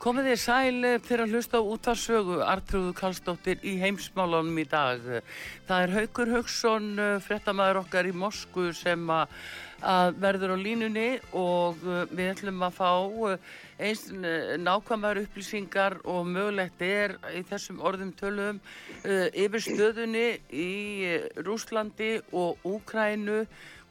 Komið þið sæl fyrir að hlusta á útarsögu Artrúðu Kallstóttir í heimsmálunum í dag. Það er Haugur Haugsson, frettamæður okkar í Mosku sem að verður á línunni og við ætlum að fá eins nákvæmar upplýsingar og mögulegt er í þessum orðum tölum yfir stöðunni í Rúslandi og Úkrænu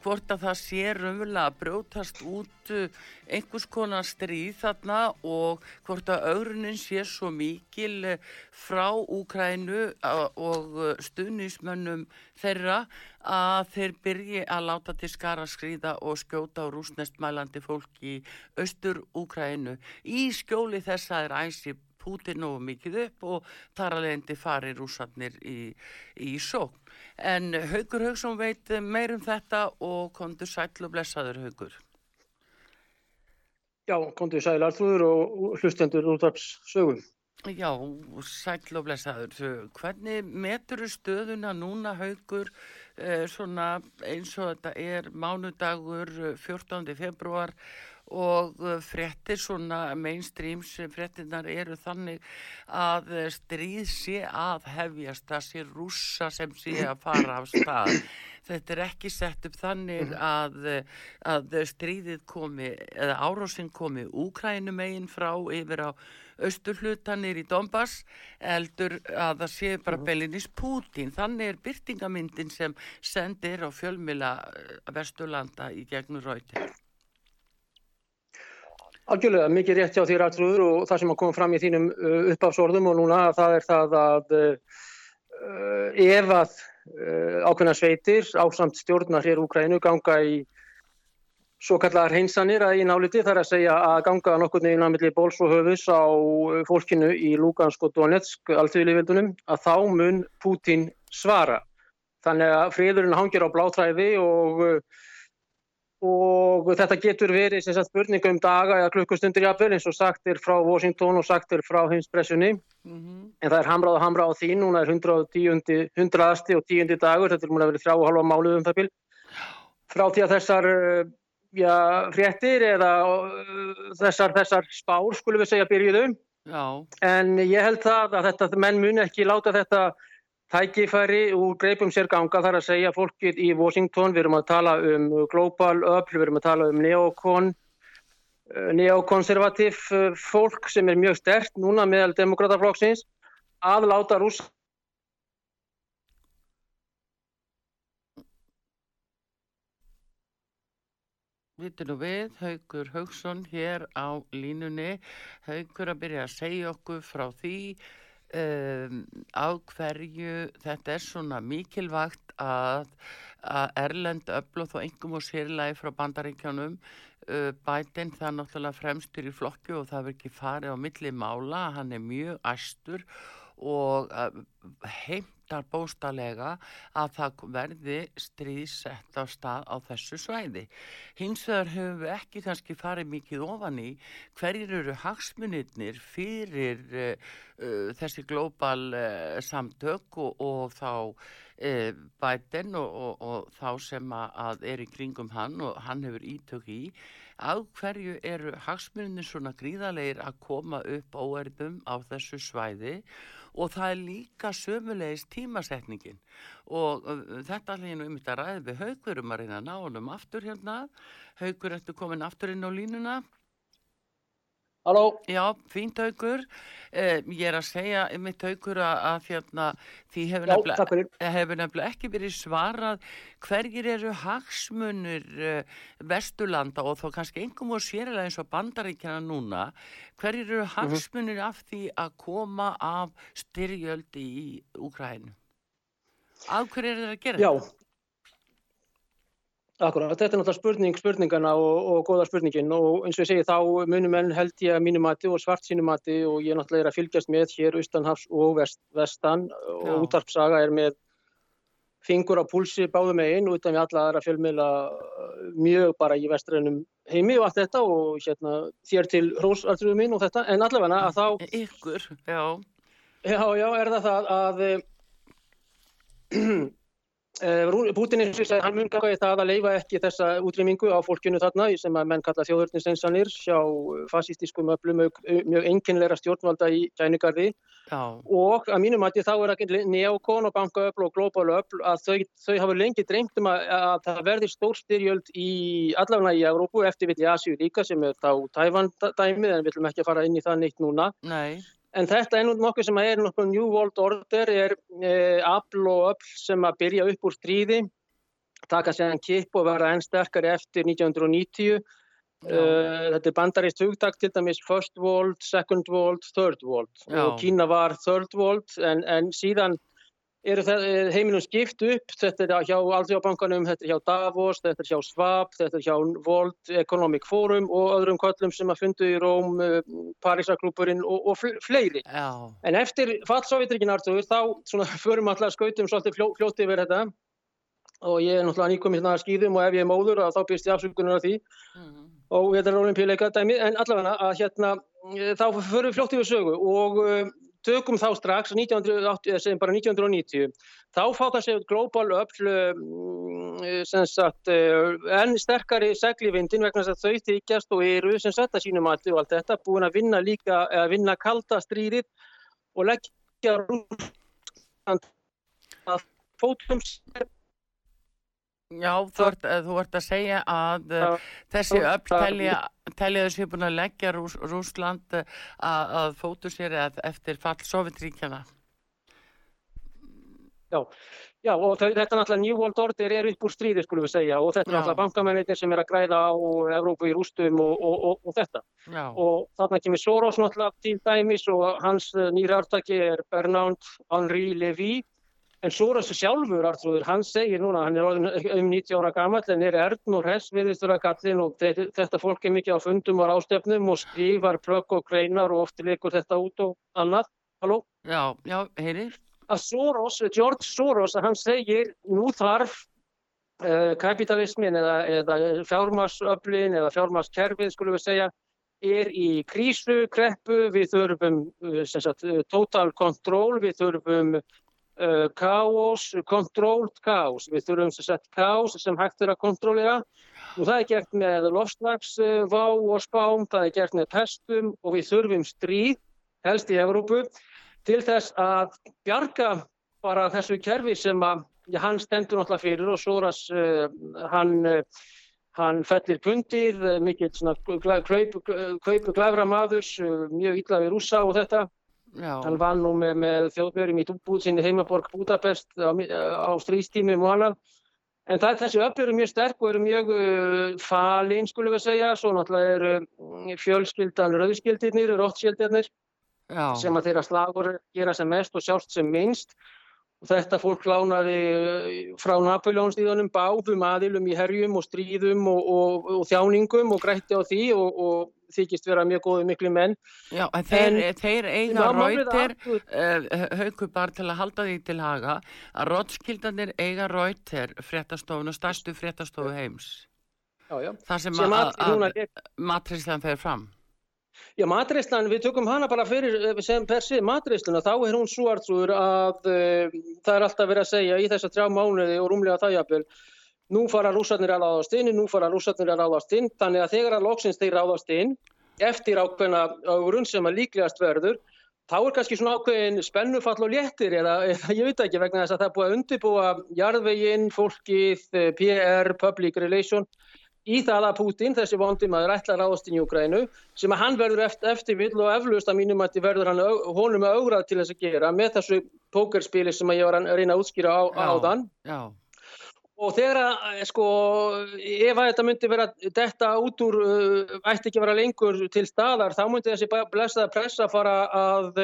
hvort að það sé raunverulega að brjótast út uh, einhvers konar stríð þarna og hvort að augrunin sé svo mikil uh, frá Úkrænu uh, og stuðnismönnum þeirra að þeir byrji að láta til skara skrýða og skjóta á rúsnestmælandi fólk í austur Úkrænu. Í skjóli þessa er æsi Pútin og mikið upp og þar alveg fari rúsarnir í, í sók. En Haugur Haugsson veit meir um þetta og kontur sæl og blessaður Haugur. Já, kontur sæl artrúður og hlustendur útvarps sögum. Já, sæl og blessaður. Hvernig metur stöðuna núna Haugur eh, svona eins og þetta er mánudagur 14. februar og uh, frettir svona mainstreams frettinnar eru þannig að uh, stríð sé að hefjast það sé rúsa sem sé að fara af stað. Þetta er ekki sett upp þannig að, uh, að stríðið komi eða árásinn komi úkrænum eigin frá yfir á austurhlutanir í Donbass eldur að það sé bara Belinis Putin þannig er byrtingamindin sem sendir á fjölmila Vesturlanda í gegnum rautir Algjörlega, mikið rétt hjá þér aðtrúður og það sem að koma fram í þínum uh, uppafsorðum og núna það er það að uh, ef að uh, ákveðna sveitir ásamt stjórnar hér Úkrænu ganga í svo kallar heimsanir að í náliti þar að segja að ganga nokkur neginn að milli bóls og höfus á uh, fólkinu í Lugansk og Donetsk alltíðlifildunum að þá mun Putin svara. Þannig að friðurinn hangir á blátræði og uh, og þetta getur verið sagt, spurninga um daga eða klukkustundir jafnvel eins og sagt er frá Washington og sagt er frá heimspressunni mm -hmm. en það er hamrað og hamrað á því núna er 110. 100. og 10. dagur þetta er múin að vera þrjá og halva máluð um það bíl frá því að þessar já, fréttir eða þessar, þessar spár skulum við segja byrjuðu Já. en ég held það að þetta menn muni ekki láta þetta tækifæri úr greipum sér ganga þar að segja fólkið í Washington, við erum að tala um global up, við erum að tala um neokon, eh, neokonservativ eh, fólk sem er mjög stert núna meðal demokrataflokksins að láta rúsa Vittu nú við, Haugur Haugsson hér á línunni, Haugur að byrja að segja okkur frá því um, á hverju þetta er svona mikilvægt að, að Erlend öflóð og engum og sérlega frá bandaríkjanum uh, bætinn það náttúrulega fremstur í flokki og það verður ekki farið á milli mála, hann er mjög æstur og uh, heimtar bóstalega að það verði stríðsett á stað á þessu svæði. Hins vegar höfum við ekki kannski farið mikið ofan í hverjir eru hagsmunirnir fyrir uh, uh, þessi glóbal uh, samtök og, og þá Biden og, og, og þá sem að er í kringum hann og hann hefur ítök í á hverju eru hagsmunni svona gríðarleir að koma upp óerðum á þessu svæði og það er líka sömulegis tímasetningin. Og þetta er hérna um þetta ræði við haugur um að reyna að ná honum aftur hérna. Haugur ertu komin aftur inn á línuna Halló? Já, fínt haugur. Eh, ég er að segja mitt haugur að, að hérna, því hefur nefnilega, hefur nefnilega ekki verið svarað hverjir eru hagsmunur eh, Vesturlanda og þó kannski engum og sérilega eins og bandaríkjana núna, hverjir eru mhm. hagsmunur mm -hmm. af því að koma af styrjöldi í Úkrænu? Af hverju er það að gera Já. Akkurát, þetta er náttúrulega spurning spurningana og, og goða spurningin. Og eins og ég segi þá munum enn held ég að mínumati og svart sínumati og ég náttúrulega er að fylgjast með hér austanhafs og vest, vestan. Og Já. útarpsaga er með fingur á púlsi báðum einn og utan við alla aðra fjölmiðla mjög bara í vestrænum heimi og allt þetta. Og hérna þér til hrósaldruðum mín og þetta. En allavega að þá Ykkur, já. Já, já, er það það að Eh, Putin eins og segja, hann mun ganga í það að leifa ekki þessa útrýmingu á fólkinu þarna sem að menn kalla þjóðurnisensanir sjá fascistískum öflum mjög enginleira stjórnvalda í kæningarði og að mínum að þá er ekki neokon og bankaöfl og glóbalöfl að þau, þau hafa lengi dreymt um að, að það verði stórstyrjöld í allavega í Európu eftir vill í Asíu líka sem er þá Tævan dæmið en við viljum ekki fara inn í það neitt núna. Nei. En þetta er nokkuð sem er nokkuð New World Order, er e, afl og öll sem að byrja upp úr stríði, taka sér en kipp og vera enn sterkari eftir 1990. E, þetta er bandarist hugtak til dæmis First World, Second World, Third World. Já. Og Kína var Third World en, en síðan eru heiminum skipt upp, þetta er hjá Alþjóðabankanum, þetta er hjá Davos, þetta er hjá Svab, þetta er hjá World Economic Forum og öðrum köllum sem að fundu í Róm, eh, Parísaklúpurinn og, og fleiri. Já. En eftir fallsovjetrikinn Artur þá svona, förum alltaf skautum svolítið fljó, fljótt yfir þetta. Og ég er náttúrulega nýkominn hérna að skýðum og ef ég er móður þá byrst ég afsökunar af því. Mm og þetta er olimpíuleika dæmi en allavega að hérna eh, þá förum við fljótt yfir sögu. Og eh, tökum þá strax 1980, bara 1990 þá fá það sér global öll mm, eh, enn sterkari seglivindin vegna þess að þau þykjast og eru sem að sínum allt og allt þetta búin að vinna líka að vinna kalda stríðið og leggja að fótum sér Já, þú ert, þú ert að segja að já, þessi öll telja, þessi búin að leggja Rús, Rúsland að, að fótu sér eftir fall Sovjetríkjana. Já, já og þetta er náttúrulega New World Order er upp úr stríði skulum við segja og þetta er náttúrulega bankamennir sem er að græða á Evrópu í rústum og, og, og, og þetta. Já. Og þarna kemur Soros náttúrulega til dæmis og hans nýra artaki er Bernard Henri Lévy En Soros sjálfur, Artrúður, hann segir núna, hann er um 90 ára gammal en er erðn og hress viðistur að gallin og þetta fólk er mikið á fundum og ástefnum og skrifar plögg og greinar og ofti leikur þetta út og annað. Halló? Já, já, heyrir. Að Soros, George Soros, hann segir nú þarf uh, kapitalismin eða, eða fjármarsöflin eða fjármarskerfið, skulum við segja, er í krísu, kreppu, við þurfum uh, sagt, total control, við þurfum kaos, kontrólt kaos. Við þurfum sem sagt kaos sem hægt er að kontrólera og það er gert með lofslagsvá og spám, það er gert með pestum og við þurfum stríð, helst í Evrópu, til þess að bjarga bara þessu kerfi sem að já, hann stendur náttúrulega fyrir og Soras uh, hann, uh, hann fellir pundir, mikill kaupu glæfra maður, mjög illa við rúsa og þetta Já. Hann var nú með, með þjóðbjörnum í Dúbúð sinni heimaborg Budapest á, á strístímum og annar. En það, þessi öll eru mjög sterk og eru mjög uh, falinn, skulum við segja. Svo náttúrulega eru uh, fjölskyldan rauðskildirnir, róttskildirnir, sem að þeirra slagur gera sem mest og sjálft sem minnst. Þetta fólk lánaði uh, frá Napoleonstíðunum báðum aðilum í herjum og stríðum og, og, og þjáningum og grætti á því og, og þykist vera mjög góðu miklu menn. Já, en þeir, en, þeir eiga rautir, uh, haugur bara til að halda því til haga, að rottskildanir eiga rautir fréttastofun og stærstu fréttastofu heims. Já, já. Það sem, sem að, að, að matrislan fer fram. Já, matreyslan, við tökum hana bara fyrir eh, sem per se matreisluna, þá er hún svo artrúður að uh, það er alltaf verið að segja í þessa trjá mánuði og rúmlega jafnvel, nú fara rúsarnir að ráðast inn, nú fara rúsarnir að ráðast inn, þannig að þegar að loksins þeir ráðast inn, eftir ákveðna ágrunn sem að líklegast verður, þá er kannski svona ákveðin spennufall og léttir eða, eða ég veit ekki vegna þess að það er búið að undirbúa jarðveginn, fólkið, eh, PR, public relation, í það að Putin, þessi vondi maður, ætla að ráðast inn í Ukrænu sem að hann verður eftir, eftir vill og eflust að mínum að verður hann honum að augrað til þess að gera með þessu pókerspili sem að ég var að reyna að útskýra á, á þann. Já. Og þegar að, sko, ef að þetta myndi vera detta út úr, uh, ætti ekki vera lengur til staðar, þá myndi þessi blessaða pressa fara að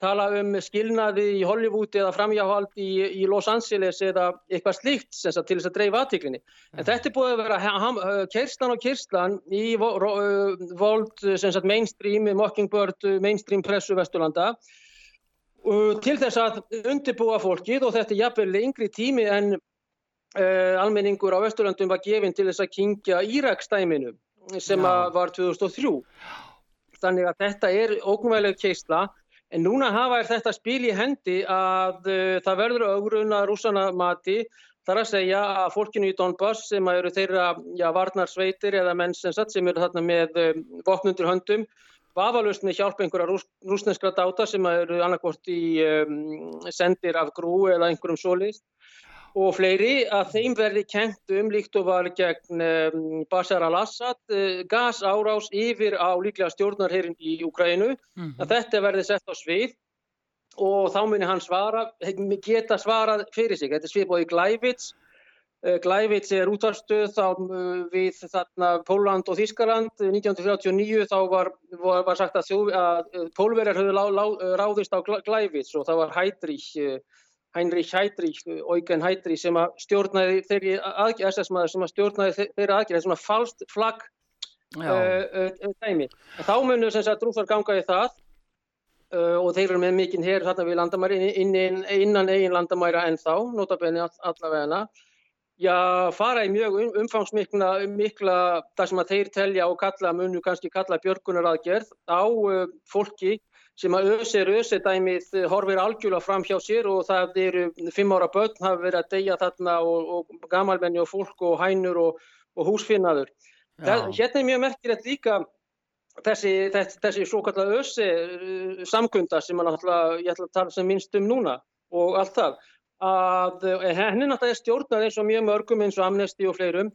tala um skilnaði í Hollywood eða framjáhald í, í Los Angeles eða eitthvað slíkt sagt, til þess að dreifa aðtíklinni. En þetta er búið að vera kerslan og kerslan í vold sagt, mainstream, mockingbird, mainstream pressu Vesturlanda til þess að undirbúa fólkið og þetta er jafnvel yngri tími en uh, almenningur á Vesturlandum var gefinn til þess að kingja Írakstæminu sem var 2003. Þannig að þetta er ógnvægileg keisla En núna hafa þetta spil í hendi að uh, það verður augruna rúsana mati. Þar að segja að fólkinu í Donbass sem eru þeirra já, varnarsveitir eða menn sem, sem eru þarna með um, vopnundur höndum vafalust með hjálp einhverja rús, rúsneskra dáta sem eru annarkort í um, sendir af grú eða einhverjum solist og fleiri að þeim verði kent um líkt og var gegn um, Bashar al-Assad uh, gas árás yfir á líklega stjórnarherin í Ukrænu mm -hmm. að þetta verði sett á svið og þá myndir hann svara, geta svarað fyrir sig. Þetta er svið bóði Glævits uh, Glævits er útvarstöð þá uh, við þarna Póland og Þískaland 1939 þá var, var, var sagt að, að pólverjar höfðu ráðist á Glævits og það var Heidrich Heinrich Heydrich, Eugen Heydrich sem að stjórnaði þeirri aðgjörð, SS-maður sem að stjórnaði þeirri aðgjörð, þetta er svona falskt flagg uh, uh, dæmi. Þá munum sem sagt rúþar ganga í það uh, og þeir eru með mikinn hér þarna við landamæri inn, inn, innan eigin landamæra en þá, notabenni all, allavegna. Já, fara í mjög um, umfangsmikla, mikla, það sem að þeir telja og kalla, munu kannski kalla björgunar aðgerð á fólki sem að ösir ösir dæmið horfir algjörlega fram hjá sér og það eru fimm ára börn hafa verið að deyja þarna og, og gamalmenni og fólk og hænur og, og húsfinnaður. Það, hérna er mjög merkilegt líka þessi, þessi, þessi svo kallar ösi uh, samkunda sem ég ætla að tala sem minnst um núna og allt það. Að, eh, henni náttúrulega er stjórnað eins og mjög mörgum eins og Amnesty og fleirum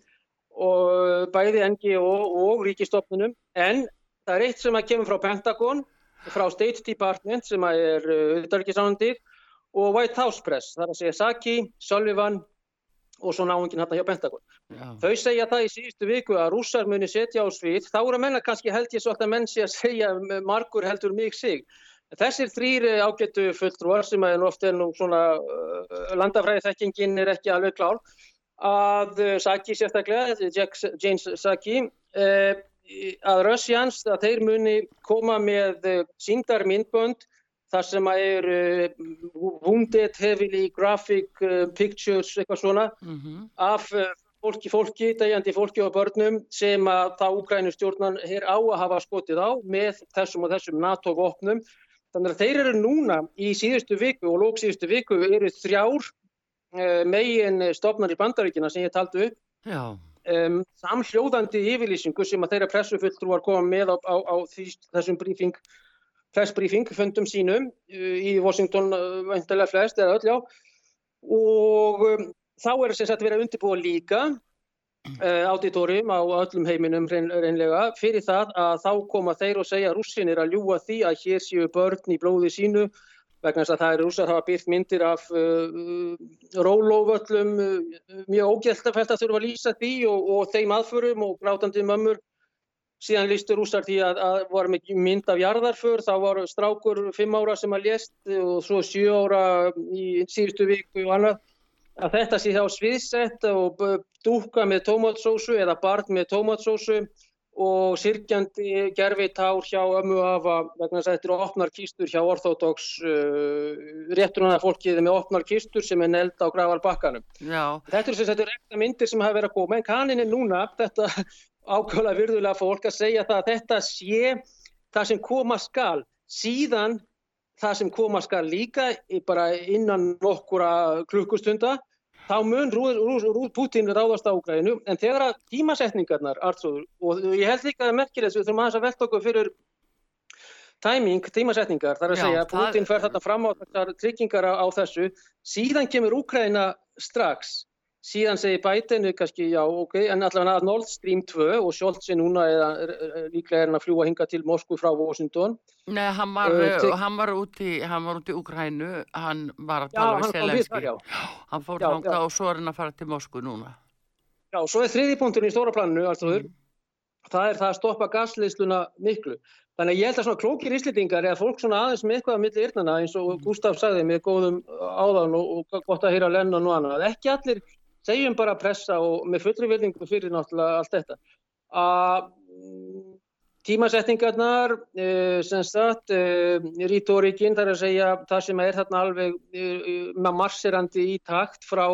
og bæði NGO og ríkistofnunum en það er eitt sem að kemur frá Pentagon frá State Department sem er auðvitaðrikiðsánandið og White House Press, þar að segja Saki, Sullivan og svo náðungin hérna hjá Pentagon. Já. Þau segja það í síðustu viku að rússar muni setja á svið, þá eru að menna kannski held ég svo að menn sé að segja margur heldur mig sig. Þessir þrýri ágættu fulltrúar sem er ofta nú svona uh, landafræði þekkingin er ekki alveg klár að uh, Saki sérstaklega, James Saki, uh, að Russians að þeir muni koma með eh, síndar myndbönd þar sem að er uh, wounded heavily graphic uh, pictures eitthvað svona mm -hmm. af fólki, fólki, degjandi fólki og börnum sem að það Úkrænum stjórnan hér á að hafa skotið á með þessum og þessum NATO-vopnum. Þannig að þeir eru núna í síðustu viku og lók síðustu viku eru þrjár megin stofnar í bandaríkina sem ég taldu upp. Já um, samhljóðandi yfirlýsingu sem að þeirra pressufulltrúar koma með á, á, á því, þessum briefing, pressbriefing fundum sínum uh, í Washington uh, vantilega flest eða öll já. Og um, þá er þess að vera undirbúa líka uh, auditorium á öllum heiminum reyn, reynlega fyrir það að þá koma þeir og segja að rússinir að ljúa því að hér séu börn í blóði sínu vegna þess að það eru rússar hafa byrkt myndir af uh, rólóvöllum, uh, mjög ógældafælt að þurfa að lýsa því og, og þeim aðförum og grátandi mömmur. Síðan lístu rússar því að, að var mynd af jarðarför, þá var strákur fimm ára sem að lést og svo sjö ára í síðustu viku og annað. Að þetta sé þá sviðsett og dúka með tómatsósu eða barn með tómatsósu og sirkjandi gerfi tár hjá ömmu afa vegna þess að þetta eru opnar kistur hjá orþótóks uh, réttunar fólkið með opnar kistur sem er neld á gravalbakkanum. Þetta eru sem þetta rekna myndir sem hafa verið að koma en kannin er núna þetta ákvæmlega virðulega fólk að segja það að þetta sé það sem koma skal síðan það sem koma skal líka bara innan nokkura klukkustunda þá mun Rúð, Rúð, Rúð Putin ráðast á Ukraínu en þegar að tímasetningarnar Artur, og ég held líka að merkir þess við þurfum aðeins að velta okkur fyrir tæming, tímasetningar, þar að Já, segja að Putin fer þarna fram á þessar tryggingar á þessu, síðan kemur Ukraína strax Síðan segir Biden kannski já, ok, en allavega að Nord Stream 2 og Scholz er núna eða líklega er hann að fljúa hinga til Moskvu frá Washington. Nei, hann var, uh, hann var úti í Ukrænu, hann var að tala við Selenski. Hann fór þánga og svo er hann að fara til Moskvu núna. Já, og svo er þriði punkturinn í stóra planinu, mm. það er það að stoppa gasleysluna miklu. Þannig að ég held að svona klókir íslitingar eða fólk svona aðeins með eitthvað að milli yrnana eins og Gustaf sagði með góðum áðan og, og gott að hýra Lennon og annað. Ekki allir segjum bara pressa og með fullri vilningu fyrir náttúrulega allt þetta. Að mm, tímasettingarnar uh, sem sagt uh, rítorikinn þar að segja það sem er þarna alveg uh, marsirandi í takt frá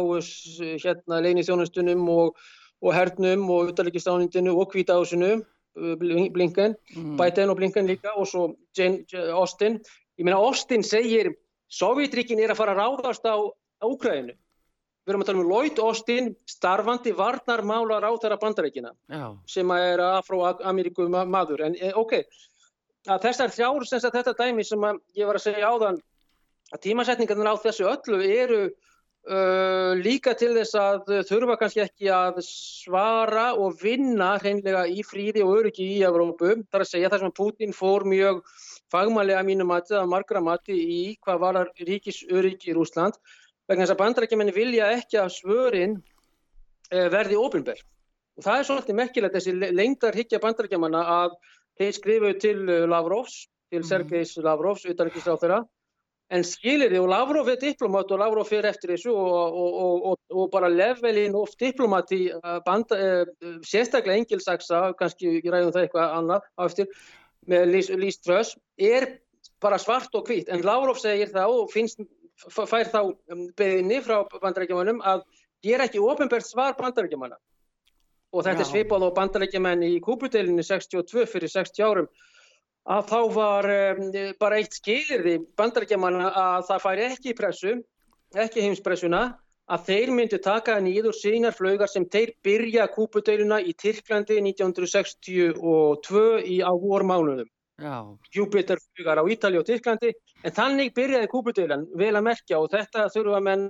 hérna leini þjónustunum og, og hernum og utalíkistánindinu og kvítahúsinu Blinken, mm. Biden og Blinken líka og svo Jane, Austin. Ég meina Austin segir Sovjetrikin er að fara að ráðast á Úkræðinu við erum að tala um Lloyd Austin, starfandi varnarmálar á þeirra bandarækina sem er afro-ameríku maður. En eh, ok, að þessar þjár, sem þetta dæmi sem ég var að segja áðan, að tímasetningarnir á þessu öllu eru uh, líka til þess að þurfa kannski ekki að svara og vinna hreinlega í fríði og öryggi í Evrópu. Það er að segja það sem Putin fór mjög fagmælega mínu mati, að margra mati í hvað var ríkisöryggi í Rúsland vegna þess að bandarækjumenni vilja ekki að svörin eh, verði ofinberg. Og það er svolítið mekkilegt þessi lengdar higgja bandarækjumanna að þeir skrifu til eh, Lavrovs, til mhm. Sergejs Lavrovs, utanrikkisráþurra, en skilir þið og Lavrov er diplomat og Lavrov fyrir eftir þessu og, og, og, og bara levelin of diplomati eh, banda, eh, sérstaklega engilsaksa, kannski ræðum það eitthvað annað á eftir, með Lís Tröss, er bara svart og hvít, en Lavrov segir það og finnst fær þá um, beðinni frá bandarækjumannum að gera ekki ofinbært svar bandarækjumanna og þetta Já. er svipað á bandarækjumann í kúpudelinni 62 fyrir 60 árum að þá var um, bara eitt skilirði bandarækjumanna að það fær ekki pressu, ekki heimspressuna að þeir myndu taka nýður sínar flögar sem þeir byrja kúpudeiluna í Tyrklandi 1962 í á vormánuðum. Júpiter flugar á Ítali og Tyrklandi en þannig byrjaði kúpudeilan vel að merkja og þetta þurfa menn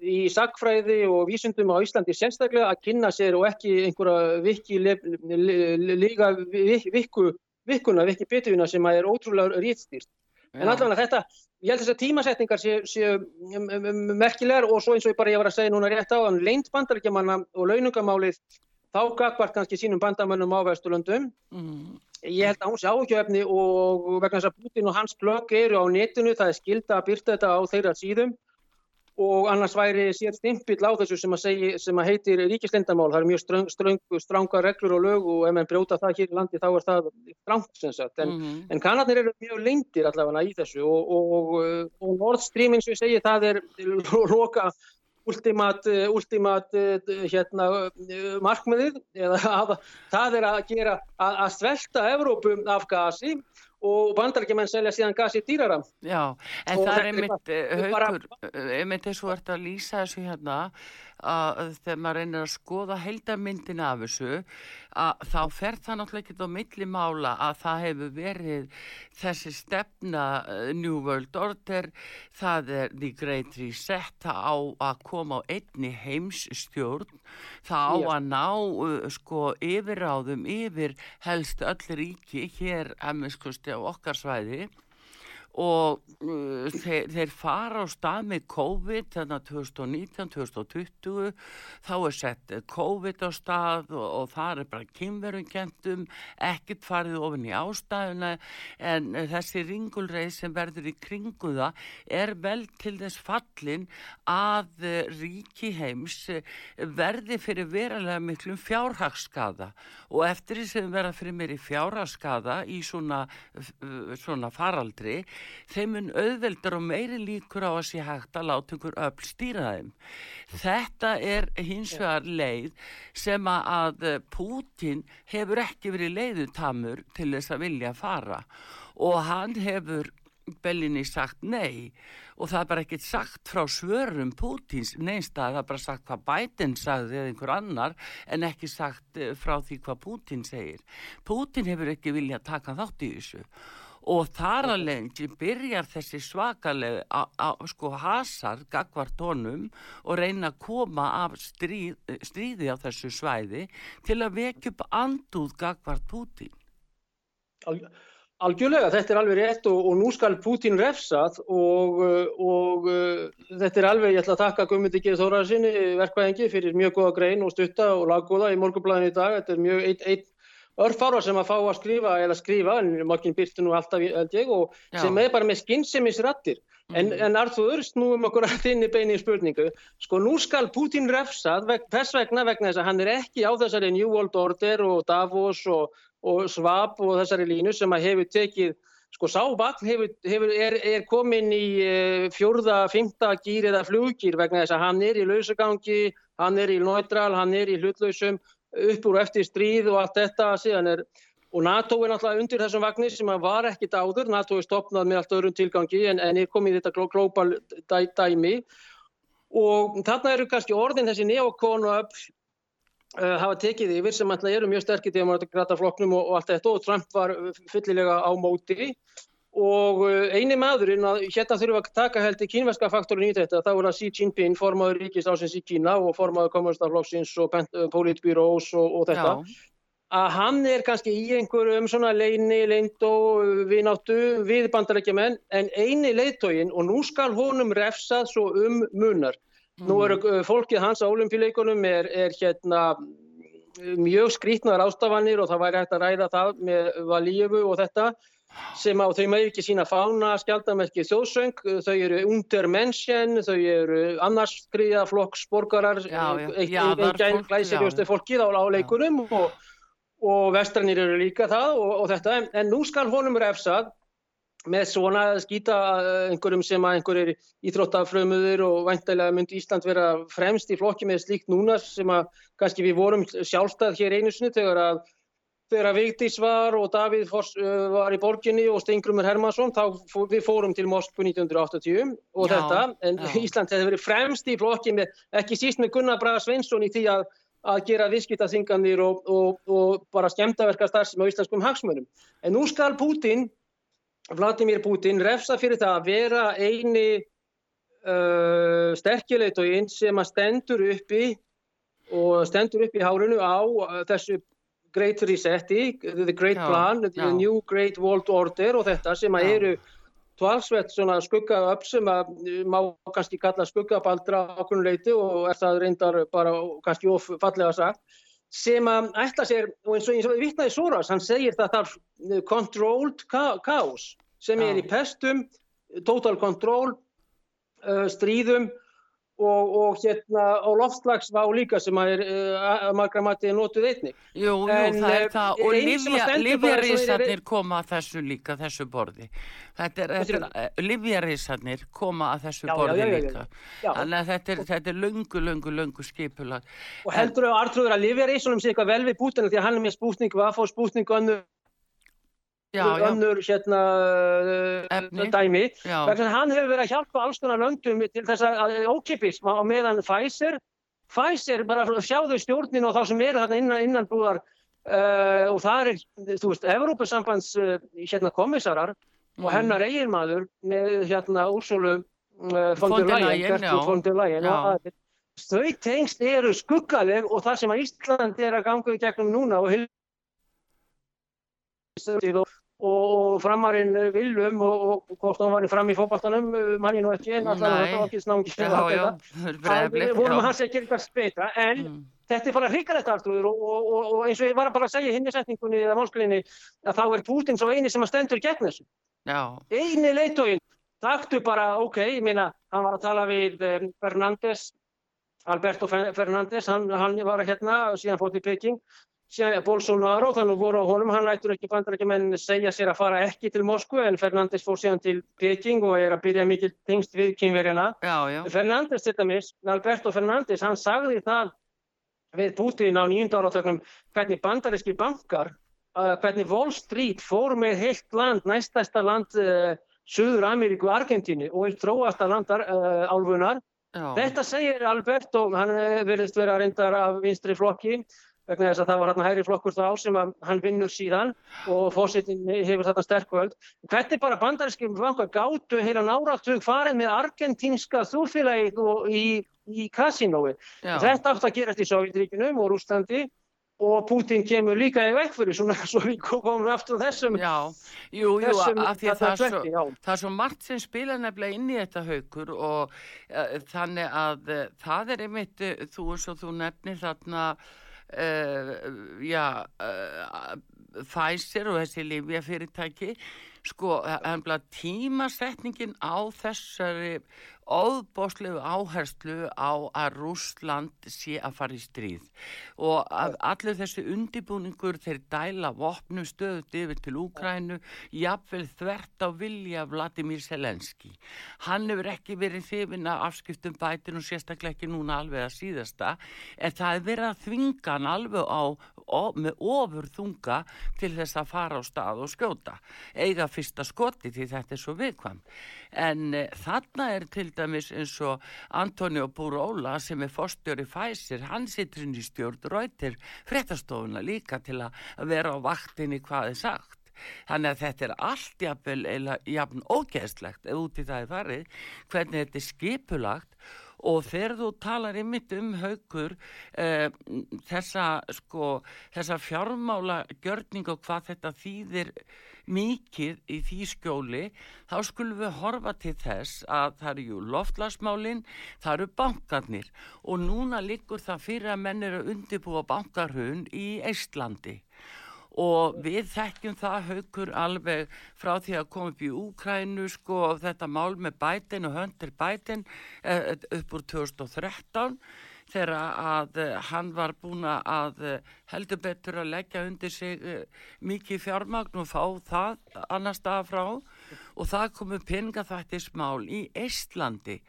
í sagfræði og vísundum á Íslandi sérstaklega að kynna sér og ekki einhverja viki líka viku, vikuna, viki bituna sem er ótrúlega rítstýrt. En allavega þetta, ég held þess að tímasetningar séu sé, merkilegar og svo eins og ég bara ég var að segja núna rétt á, leint bandarækjamanna og launungamálið þá gagvart kannski sínum bandamönnum á Vesturlundum. Mm. Ég held að hún sé áhugjefni og vegna þess að Putin og hans blögg eru á netinu, það er skilda að byrta þetta á þeirra síðum og annars væri sér stimpill á þessu sem að, segi, sem að heitir ríkislindamál. Það er mjög ströng, ströng, stranga reglur og lög og ef mann brjóta það hér í landi þá er það strangt sem sagt. En, mm en kannarnir eru mjög lengtir allavega í þessu og, og, og Nord Stream eins og ég segi það er loka ultimat, eh, ultimat eh, hérna, eh, markmiðið eða að, það er að gera að, að svelta Evrópu af gasi og bandarækjumenn selja síðan gasi dýrara. Já, en og það er einmitt haugur, einmitt að þú ert að lýsa þessu hérna að þegar maður reynir að skoða heldamyndin af þessu að þá fer það náttúrulega ekki á milli mála að það hefur verið þessi stefna uh, New World Order það er The Great Reset það á að koma á einni heimsstjórn það á að ná uh, sko yfiráðum yfir helst öll ríki hér eminskusti á okkar svæði og uh, þeir, þeir fara á stað með COVID þannig að 2019-2020 þá er sett COVID á stað og, og það er bara kynverungendum ekkert farið ofin í ástæðuna. En þessi ringulreið sem verður í kringuða er vel til þess fallin að ríki heims verði fyrir verulega miklum fjárhagsskada og eftir því sem verða fyrir mér í fjárhagsskada í svona, svona faraldri þeim mun auðveldar og meiri líkur á að sé hægt að láta einhver öll stýra þeim. Þetta er hins vegar leið sem að Pútin hefur ekki verið leiðutamur til þess að vilja fara. Og hann hefur Bellinni sagt nei. Og það er bara ekkert sagt frá svörum Pútins neinstað, það er bara sagt hvað Biden sagði eða einhver annar en ekki sagt eh, frá því hvað Pútin segir. Pútin hefur ekki viljað taka þátt í þessu og þar að lengi byrjar þessi svakalega sko hasar gagvart honum og reyna að koma af stríð, stríði á þessu svæði til að vekja upp anduð gagvart Pútin. Alveg Algjörlega, þetta er alveg rétt og, og nú skal Putin refsað og, og þetta er alveg, ég ætla að taka Guðmundi G. Þóraðarsinni verkvæðingi fyrir mjög góða grein og stutta og laggóða í morgunblæðinu í dag. Þetta er mjög ein, örfára sem að fá að skrifa eða skrifa, en marginn byrtu nú alltaf held ég og Já. sem er bara með skynnsemisrattir. En, mm. en Arþúr, snúum okkur að þinni beini í spurningu. Sko nú skal Putin refsað, þess vegna vegna þess að hann er ekki á þessari New World Order og Davos og og Svab og þessari línu sem að hefur tekið, sko Sábakn hefur, hefur, er, er komin í uh, fjórða, fymta gýr eða fluggýr vegna þess að hann er í lausagangi, hann er í neutral, hann er í hlutlausum, upp úr eftir stríð og allt þetta síðan er, og NATO er náttúrulega undir þessum vagnir sem var ekkit áður, NATO er stopnað með allt öðrum tilgangi en, en er komið í þetta global dæ, dæmi. Og þarna eru kannski orðin þessi neokonu uh, hafa tekið yfir sem alltaf eru mjög sterkir demokrataflokknum og, og allt þetta og Trump var fullilega á móti og uh, eini maðurinn að hérna þurfum að taka held í kínverska faktorin í þetta þá er það Xi Jinping, formadur ríkist ásins í Kína og formadur kommunistaflokksins og politbyrós og, og þetta Já. að hann er kannski í einhverjum svona leini, leind og vináttu við bandarækjumenn en eini leiðtógin og nú skal honum refsað svo um munar. Nú eru uh, fólkið hans á olimpíuleikunum er, er hérna mjög skrítnar ástafanir og það væri hægt að ræða það með Valíöfu og þetta sem á þau maður ekki sína fána skjaldamerki þjóðsöng, þau eru undir mennsjen, þau eru annars skriða flokksborgarar, einn glæsirjóstu fólkið á, leikunum og, og vestranir eru líka það og, og þetta, en, en nú skal honum refsað með svona skýta eh, einhverjum sem að einhverjir íþróttafrömuður og væntalega myndi Ísland vera fremst í flokki með slíkt núna sem að kannski við vorum sjálfstæð hér einu sinni þegar að þegar Vigdís var og Davíð Fors, uh, var í borginni og Steingrumur Hermansson þá við fórum til Moskvu 1980 og já, þetta en já. Ísland hefði verið fremst í flokki með ekki síst með Gunnar Braga Svensson í því að að gera viðskiptaþinganir og, og, og bara skemtaverka starfsum á íslenskum hagsmönum. En nú skal Pútin Vladimir Putin refsa fyrir það að vera eini uh, sterkjuleitógin sem að stendur uppi og stendur upp í hárunu á þessu Great Resetti, The Great já, Plan, já. The New Great World Order og þetta sem að já. eru tvalsvett svona skuggaöpp sem að uh, má kannski kalla skuggabaldra ákveðnuleiti og er það reyndar bara kannski ofallega sagt sem að ætla sér, og eins og, og vittnaði Soros, hann segir það þarf uh, controlled chaos sem er í pestum, total control, uh, stríðum og, og hérna á loftslagsvá líka sem að er uh, margra mati notuð einni. Jú, jú, en, það er það og livjarísarnir koma að þessu líka, þessu borði. Þetta uh, livjarísarnir koma að þessu já, borði já, já, líka. Þannig að þetta er, þetta er lungu, lungu, lungu skipulag. Og heldur þau artrúður að livjarísunum sé eitthvað vel við Putin því að hann er með spútning, hvað fór spútning og annu önnur hérna Efni. dæmi. Hann hefur verið að hjálpa alls konar löndum til þess að ókipis á meðan Pfizer Pfizer bara sjáðu stjórnin og þá sem eru þarna innan, innan búðar uh, og það er, þú veist, Evrópusambands uh, hérna komissarar mm. og hennar eiginmaður með hérna úrsólu uh, lægin, fondur lægin þau tengst eru skuggaleg og það sem að Ísland er að ganga í gegnum núna og og og framarinn Vilum og, og hvort hann var fram í fókbaltanum mann ég nú ekki en alltaf þetta var ekki snángið það vorum hans ekki eitthvað speitra en mm. þetta er bara hrikalegt aftur og, og, og eins og ég var bara að segja hinn í setningunni eða málsklinni að þá er Putin svo eini sem að stendur gegn þessu. Eini leitóinn taktu bara ok, ég meina hann var að tala við um, Fernandes Alberto Fernandes hann, hann var hérna og síðan fótt í Peking síðan Bolsonaro, þannig voru á honum, hann lætur ekki bandarækjumenn segja sér að fara ekki til Moskvu en Fernandes fór síðan til Peking og er að byrja mikið tengst við kynverjana. Fernandes til dæmis, Alberto Fernandes, hann sagði það við Putin á nýjunda áratögnum hvernig bandaríski bankar, uh, hvernig Wall Street fór með heilt land, næstæsta land uh, Suður Ameríku, Argentínu og eitt tróasta landar uh, álfunar. Já. Þetta segir Alberto, hann verðist vera reyndar af vinstri flokki vegna þess að það var hérna hægri flokkur þá sem hann vinnur síðan og fósittin hefur þarna sterkvöld. Hvernig bara bandarískjum bankar gáttu heila náratug farið með argentínska þúfélagið í, í kasinói. Þetta átt að gerast í Sovjetríkinum og Rúslandi og Putin kemur líka í vekk fyrir svona svo við komum aftur þessum Já, jú, jú, þessum, af því að það, það, er svo, það er svo margt sem spila nefnilega inn í þetta haugur og uh, þannig að uh, það er einmitt, uh, þú eins og þú nefnir þarna já, uh, Pfizer og þessi Livia-fyrirtæki sko, tímasetningin á þessari óbóslegu áherslu á að Rúsland sé að fara í stríð. Og allir þessi undibúningur þeir dæla vopnum stöðut yfir til Úkrænu jafnvel þvert á vilja Vladimir Selenski hann hefur ekki verið þifin að afskiptum bætin og sérstaklega ekki núna alveg að síðasta en það er verið að þvinga hann alveg á með ofur þunga til þess að fara á stað og skjóta. Eiga fyrsta skoti því þetta er svo viðkvam en e, þarna er til dæmis eins og Antonio Burola sem er fórstjóri Pfizer, hann sittur inn í stjórn Rauter fréttastofuna líka til að vera á vaktinni hvað er sagt. Þannig að þetta er allt eða jafn ógeðslegt út í það er farið hvernig þetta er skipulagt og þegar þú talar ymitt um haugur eh, þessa, sko, þessa fjármála gjörning og hvað þetta þýðir mikið í því skjóli þá skulum við horfa til þess að það eru loftlasmálinn, það eru bankarnir. Og núna likur það fyrir að menn eru að undirbúa bankarhun í Íslandi og við þekkjum það haugur alveg frá því að koma upp í Úkrænu sko þetta mál með bætin og höndir bætin eh, upp úr 2013 þegar að uh, hann var búin að uh, heldur betur að leggja undir sig uh, mikið fjármagn og fá það annar stað frá. Og það komu peningaþættismál í Íslandi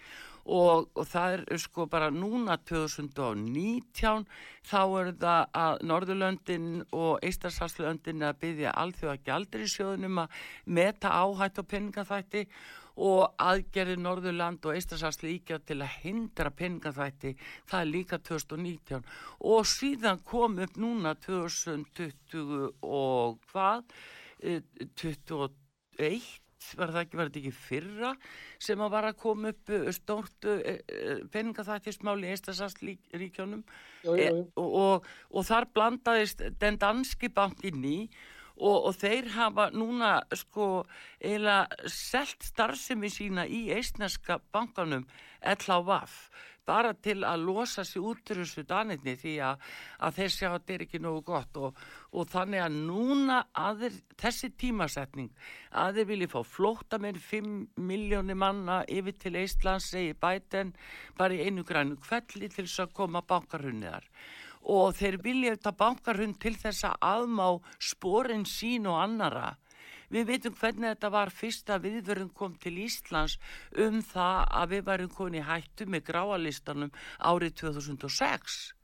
og, og það er sko bara núna 2019 þá er það að Norðurlöndin og Ístarsalslöndin að byggja alþjóða gjaldir í sjóðunum að meta áhætt og peningaþætti og aðgerði Norðurland og Eistræsars líka til að hindra peningaþvætti. Það er líka 2019 og síðan kom upp núna 2020 og hvað? 21 eh, var það ekki, var þetta ekki fyrra sem að var að koma upp eh, stórt eh, peningaþvættismáli í Eistræsars ríkjónum og, og, og þar blandaðist den danski bankin í og, og þeir hafa núna sko eiginlega selt starfsemi sína í eistneska bankanum LHVAF bara til að losa sér út úr þessu danirni því að, að þeir sjá að þetta er ekki nógu gott. Og, og þannig að núna aðeir, þessi tímasetning að þeir vilja fá flóta með 5 miljónir manna yfir til Eistlands segi bæten bara í einu grænu kvelli til þess að koma bankarhunniðar og þeir vilja þetta bankarhund til þess að aðmá sporin sín og annara. Við veitum hvernig þetta var fyrsta viðverðum kom til Íslands um það að við varum koni hættu með gráalistanum árið 2006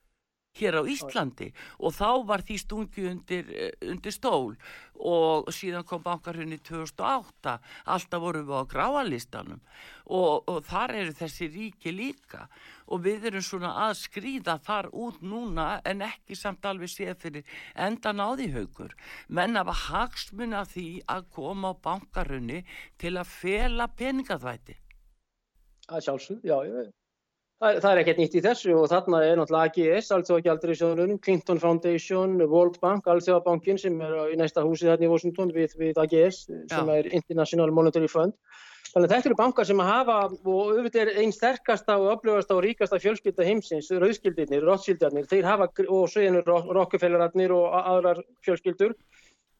hér á Íslandi. Og þá var því stungi undir, eh, undir stól. Og síðan kom bankarhunni 2008, alltaf vorum við á gráalistanum. Og, og þar eru þessi ríki líka. Og við erum svona að skrýða þar út núna en ekki samt alveg séð fyrir endan á því haugur menn af að hagsmuna því að koma á bankarhunni til að fela peningaþvæti Það sjálfsög, já ég veit Það, það er ekkert nýtt í þessu og þarna er náttúrulega AGS, Alþjóðagjaldriðsjóðunum, Clinton Foundation, World Bank, Alþjóðabankin sem er í næsta húsi þarna í Washington við, við AGS sem Já. er International Monetary Fund. Þannig að þetta eru bankar sem hafa og auðvitað er einn sterkasta og öflugasta og ríkasta fjölskylda heimsins, rauðskyldirnir, Rothschildarnir, þeir hafa og svo einu Rockefellerarnir og aðrar fjölskyldur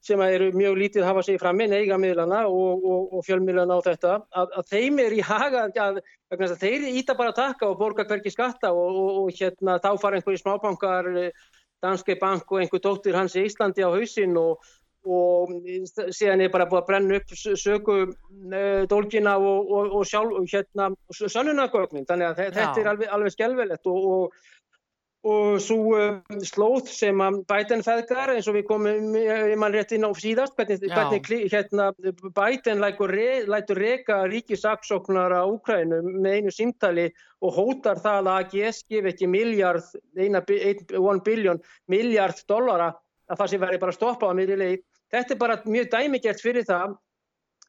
sem eru mjög lítið að hafa sig fram með neigamiðlana og, og, og fjölmiðlana á þetta, að, að þeim er í haga að, að þeir íta bara taka og borga hverki skatta og, og hérna, þá fara einhverju smábankar Danske Bank og einhver dóttir hans í Íslandi á hausinn og, og síðan er bara búið að brenna upp sögu uh, dólgina og, og, og sjálf hérna sannunagögnin, þannig að þetta er alveg, alveg skjálfilegt og og svo uh, slóð sem að Biden feðgar eins og við komum í mann rétt inn á síðast hvernig, hvernig hérna, Biden lætur reyka ríkisaksóknar á Úkrænu með einu símtali og hótar það að AGS gef ekki miljard, 1 biljón miljard dollara að það sé verið bara að stoppa á mér í leið. Þetta er bara mjög dæmigert fyrir það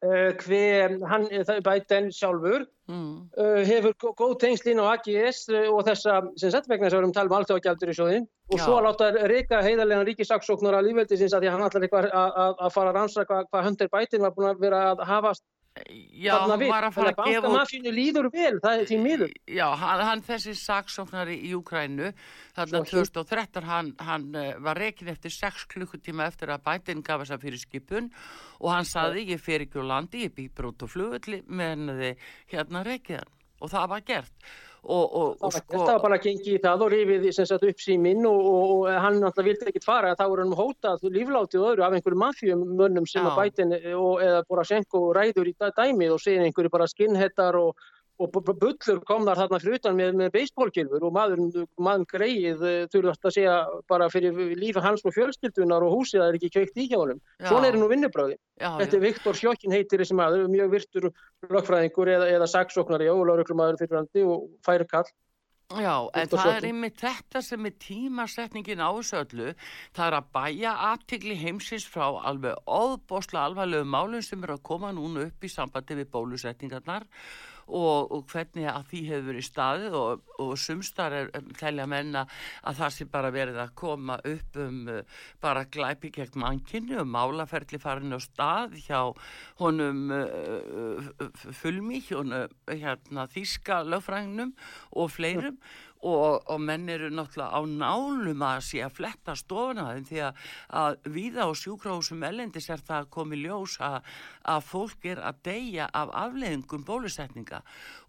hver hann, Biden sjálfur mm. uh, hefur góð tengslinn á AGS og þessa, sem sett vegna þess að við erum talað um alltaf í sjóðin og Já. svo að láta reyka heiðarlega ríkisaksóknur að lífveldi sinns að því að hann ætlar eitthvað að fara að rannsaka hvað Hunter Biden var búin að vera að hafast Já, hann var að fara að gefa Bankamafínu líður vel, það er því miður. Já, hann, hann þessi saksóknari í Úkrænu þarna 2013 hann, hann eh, var rekin eftir 6 klukkutíma eftir að Biden gaf þess að fyrir skipun og hann saði ég fer ekki á landi, ég bý brót og flugulli menn þið hérna rekiðan og það var gert Og, og, og sko... Það var bara að gengi í það og rifið upp síminn og, og hann náttúrulega vildi ekkit fara þá er hann hótað lífláttið og öðru af einhverju mafjumönnum sem Já. að bætin eða Borashenko ræður í dæmið og segir einhverju bara skinnhettar og og bullur kom þar þarna fyrir utan með, með beisbólkilfur og maður, maður greið eh, þurfast að segja bara fyrir lífa hans og fjölskyldunar og húsið að það er ekki kveikt í hjá honum. Svona er nú vinnubröði. Þetta er Viktor Sjókin heitir þessi maður, mjög virtur lögfræðingur eða, eða saksóknari og lögurklumæður fyrir handi og færi kall. Já, en það er einmitt þetta sem er tímasetningin á þessu öllu. Það er að bæja aftikli heimsins frá alveg óbosla alvarlegu málun sem eru að koma núna upp í sambandi við bólusetningarnar og, og hvernig að því hefur verið staðið og, og sumstar er telja menna að það sé bara verið að koma upp um uh, bara glæpi gegn mannkynni og málaferli farin á stað hjá honum uh, uh fullmi hjónu hérna, þíska lögfrægnum og fleirum og, og menn eru náttúrulega á nálum að sé að fletta stofna þeim því að, að viða á sjúkráðsum ellendis er það að komi ljós að, að fólk er að deyja af afleðingum bólusetninga.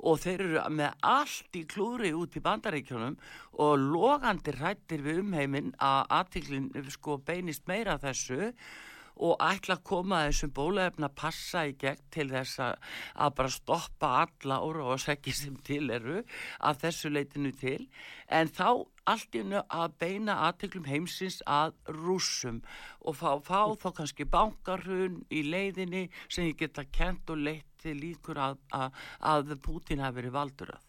Og þeir eru með allt í klúri út í bandaríkjónum og logandi rættir við umheiminn að aðtiklinn sko beinist meira þessu og ætla að koma að þessum bólaefna passa í gegn til þess að, að bara stoppa alla óra og segja sem til eru að þessu leitinu til en þá allt í unnu að beina aðteglum heimsins að rúsum og fá, fá þá kannski bankarhun í leiðinni sem ég geta kent og leitt til líkur að, að, að Putin hafi verið valdur að.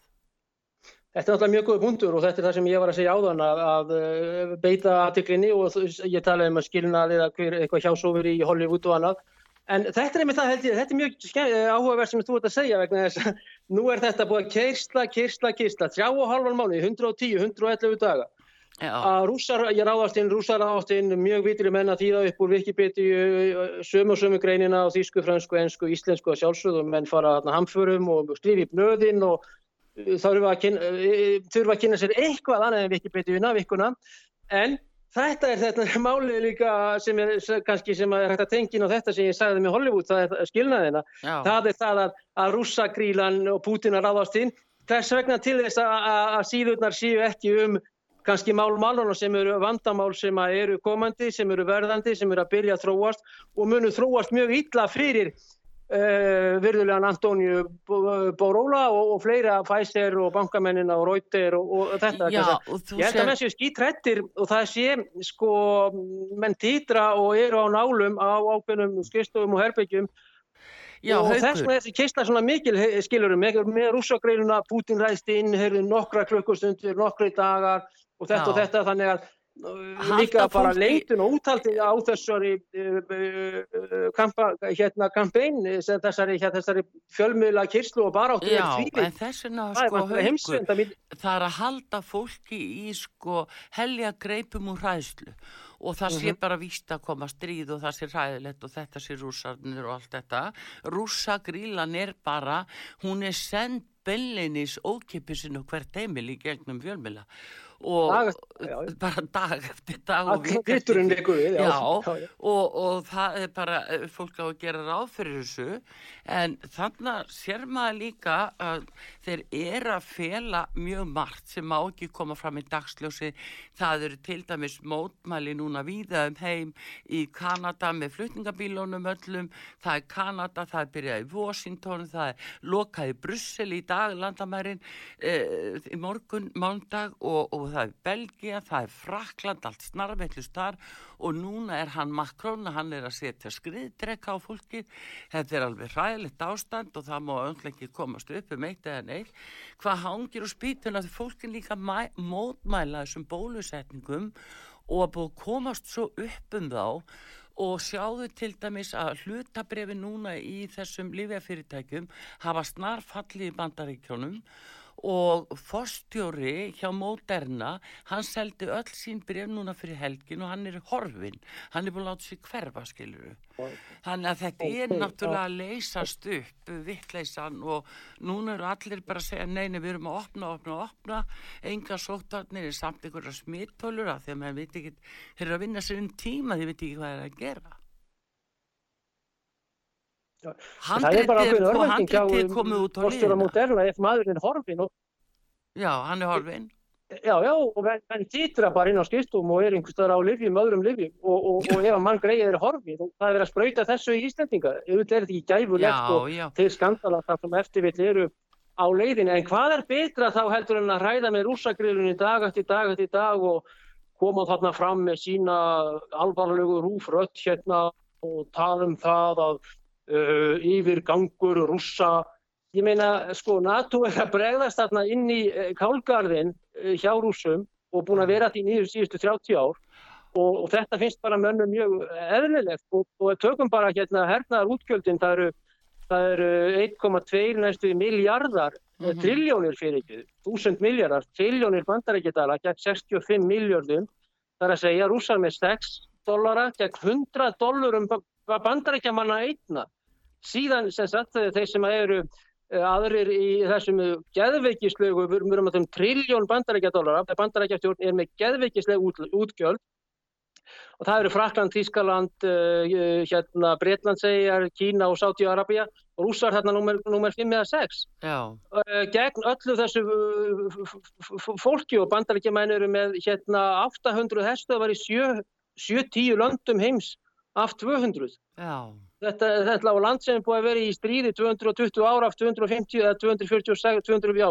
Þetta er náttúrulega mjög góð punktur og þetta er það sem ég var að segja áðan að, að eh, beita aðtiklinni og ég talaði um að skilna eitthvað hjásófur í Hollywood og annað. En þetta er það ég, þetta er mjög eh, áhugaverð sem þú ert að segja vegna þess að nú er þetta búið að kersla, kersla, kersla, þrjá og halvan mánu, 110, 111 daga. Já. Að rússar, ég ráðast inn, rússar ráðast inn, mjög vitri menn að þýða upp úr Wikipedia, sömu og sömu greinina á þýsku, fransku, ensku, íslensku og sjálfsögðum, menn fara að hamförum og skrifi upp nöðin og þurfa að, kynna, þurfa að kynna sér eitthvað annað en Wikipedia vikuna. En þetta er þetta málið líka sem er kannski sem er hægt að tengja á þetta sem ég sagði með Hollywood, það er skilnaðina. Já. það er það að, að rússagrílan og Putin að ráðast inn. Þess vegna til þess að, að síðurnar séu ekki um kannski málmáluna sem eru vandamál sem eru komandi, sem eru verðandi, sem eru að byrja að þróast og munu þróast mjög illa fyrir Uh, virðulegan Antóniu Bóróla og, og fleira Pfizer og bankamennina og Reuter og, og þetta Já, og ég held að menn séu skítrættir og það sé sko menn týtra og eru á nálum á ákveðnum skistofum og herbyggjum Já, og þess með þessi kistla svona mikil skilurum með rússagreinuna Putin ræðst inn, heyrðu nokkra klukkustundir nokkri dagar og þetta Já. og þetta þannig að líka bara leitun og útaldið á þessari uh, kampa, hérna kampein þessari, hérna, þessari fjölmiðla kyrslu og baráttu Já, en þessuna sko haugur það er að halda fólki í sko helja greipum úr hræðslu. Og það sé mhm. bara víst að koma stríð og það sé ræðilegt og þetta sé rússarnir og allt þetta. Rússagrílan er bara hún er send bellinis ókipisinn og hvert heimil í gegnum fjölmila og Dag já, já. bara dag eftir dag og eftir við, já. Og, og það er bara fólk á að gera ráð fyrir þessu en þannig sér maður líka að þeir eru að fela mjög margt sem má ekki koma fram í dagsljósi það eru til dæmis mótmæli núna víða um heim í Kanada með flutningabílónum öllum það er Kanada, það er byrjað í Washington það er lokað í Brussel í dag landamærin eh, í morgun, mándag og, og það er Belgia, það er Frakland allt snarveitlust þar og núna er hann Macron, hann er að setja skriðdrekka á fólki þetta er alveg hræðilegt ástand og það má öll ekki komast upp um eitt eða neitt. Hvað hangir og spýtun að fólkin líka mæ- mótmæla þessum bólusetningum og að búið komast svo upp um þá? Og sjáðu til dæmis að hlutabrefi núna í þessum lífjafyrirtækjum hafa snarfalli í bandaríkjónum og forstjóri hjá Moderna, hann seldi öll sín bref núna fyrir helgin og hann er horfin, hann er búin að láta sér hverfa skiluru. Þannig að þetta er náttúrulega að leysast upp vittleysan og núna eru allir bara að segja neini við erum að opna, opna, opna, enga sóttarnir er samt einhverja smittólur að því að maður veit ekki, þeir eru að vinna sér um tíma, þeir veit ekki hvað er að gera. Já, það er bara Handritið ákveðin er, örvænting hjá handritið er komið út á liðina. Maðurinn er horfin og Já, hann er horfin. Já, já, og menn, sýtra bara inn á skiptum og er einhvers staðar á livjum, öðrum livjum og, og, og ef að mann greið er horfið og það er verið að sprauta þessu í Íslandinga, auðvitað er þetta ekki gæfulegt og Já, já. þeir skandala þar sem eftirvill eru á leiðinu, en hvað er betra þá heldur en að ræða með rúsagrillunni dag eftir dag eftir dag og koma þarna fram með sína alvarlegu rúfrött hérna og tala um það að uh, yfirgangur rússa Ég meina, sko, NATO er að bregðast þarna inn í uh, kálgarðin uh, hjá rússum og búin að vera því nýður síðustu 30 ár og, og þetta finnst bara mönnum mjög eðlilegt og, og tökum bara hérna hernaðar útgjöldin, það eru, það eru 1,2 næstu miljardar, mm Mhm. triljónir fyrir ekki, 1000 miljardar, triljónir bandarækjadala gegn 65 miljardum, það er að segja rússar með 6 dollara gegn 100 dollarum bandarækjamanna einna. Síðan sem sagt þeir sem eru eh, aðrir í þessum geðveikislegu, við erum að um triljón bandarækjadólara, bandarækjastjórn er með geðveikisleg út, útgjöld. Og það eru Frakland, Þískaland, uh, hérna Breitlandsegjar, Kína og Sáti-Arabia og rússar þarna nummer, nummer 5 eða 6 Já, uh, gegn öllu þessu fólki. Og bandarækjamenn eru með hérna 800 hestöðvar í 7-10 löndum heims af 200 já, Þetta, þetta á land sem er búið að vera í stríði 220 ára af 250 eða 246, 200, já,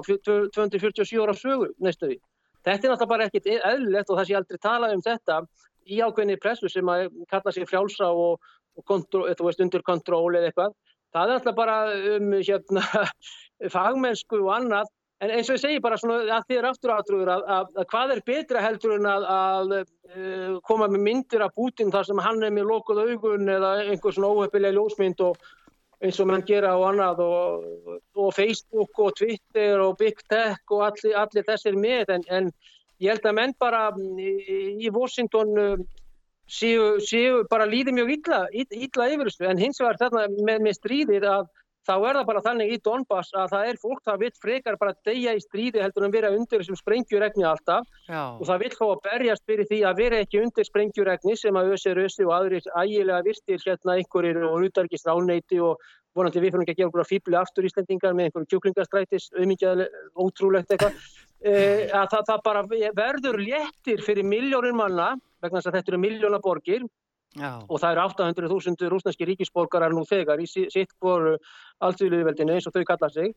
247 ára sögu næstu því. Þetta er náttúrulega bara ekkit eðlilegt og það sé aldrei talað um þetta í ákveðinni pressu sem að kalla sig frjálsa og, og kontro, veist, undir kontról eða eitthvað. Það er náttúrulega bara um hérna, fagmennsku og annað En eins og ég segi bara svona að þið er aftur átrúður að, að, að hvað er betra heldur en að, að uh, koma með myndir af Putin þar sem hann er með lokuð augun eða einhver svona óheppilega ljósmynd og eins og mann gera og annað og, og Facebook og Twitter og Big Tech og allir, allir þessir með. En, en ég held að menn bara í, í Washington uh, séu, séu bara líði mjög illa, illa yfir þessu. En hins vegar þarna með, með stríðir að þá er það bara þannig í Donbass að það er fólk það vill frekar bara deyja í stríði heldur en vera undir þessum sprengjuregni alltaf. Já. og það vill fá að berjast fyrir því að vera ekki undir sprengjuregni sem að össi rössi og aðrir ægilega virtir hérna einhverjir og utarkist ráneiti og vonandi við fyrir ekki að gera einhverja fýbli aftur íslendingar með einhverju kjúklingastrætis auðmingjaðileg, ótrúlegt eitthvað. E, að það, það bara verður léttir fyrir miljónir manna vegna þess að þetta eru miljónaborgir Já. og það eru 800.000 rúsneski ríkisborgarar nú þegar í sitt voru alltíðluðveldinu eins og þau kalla sig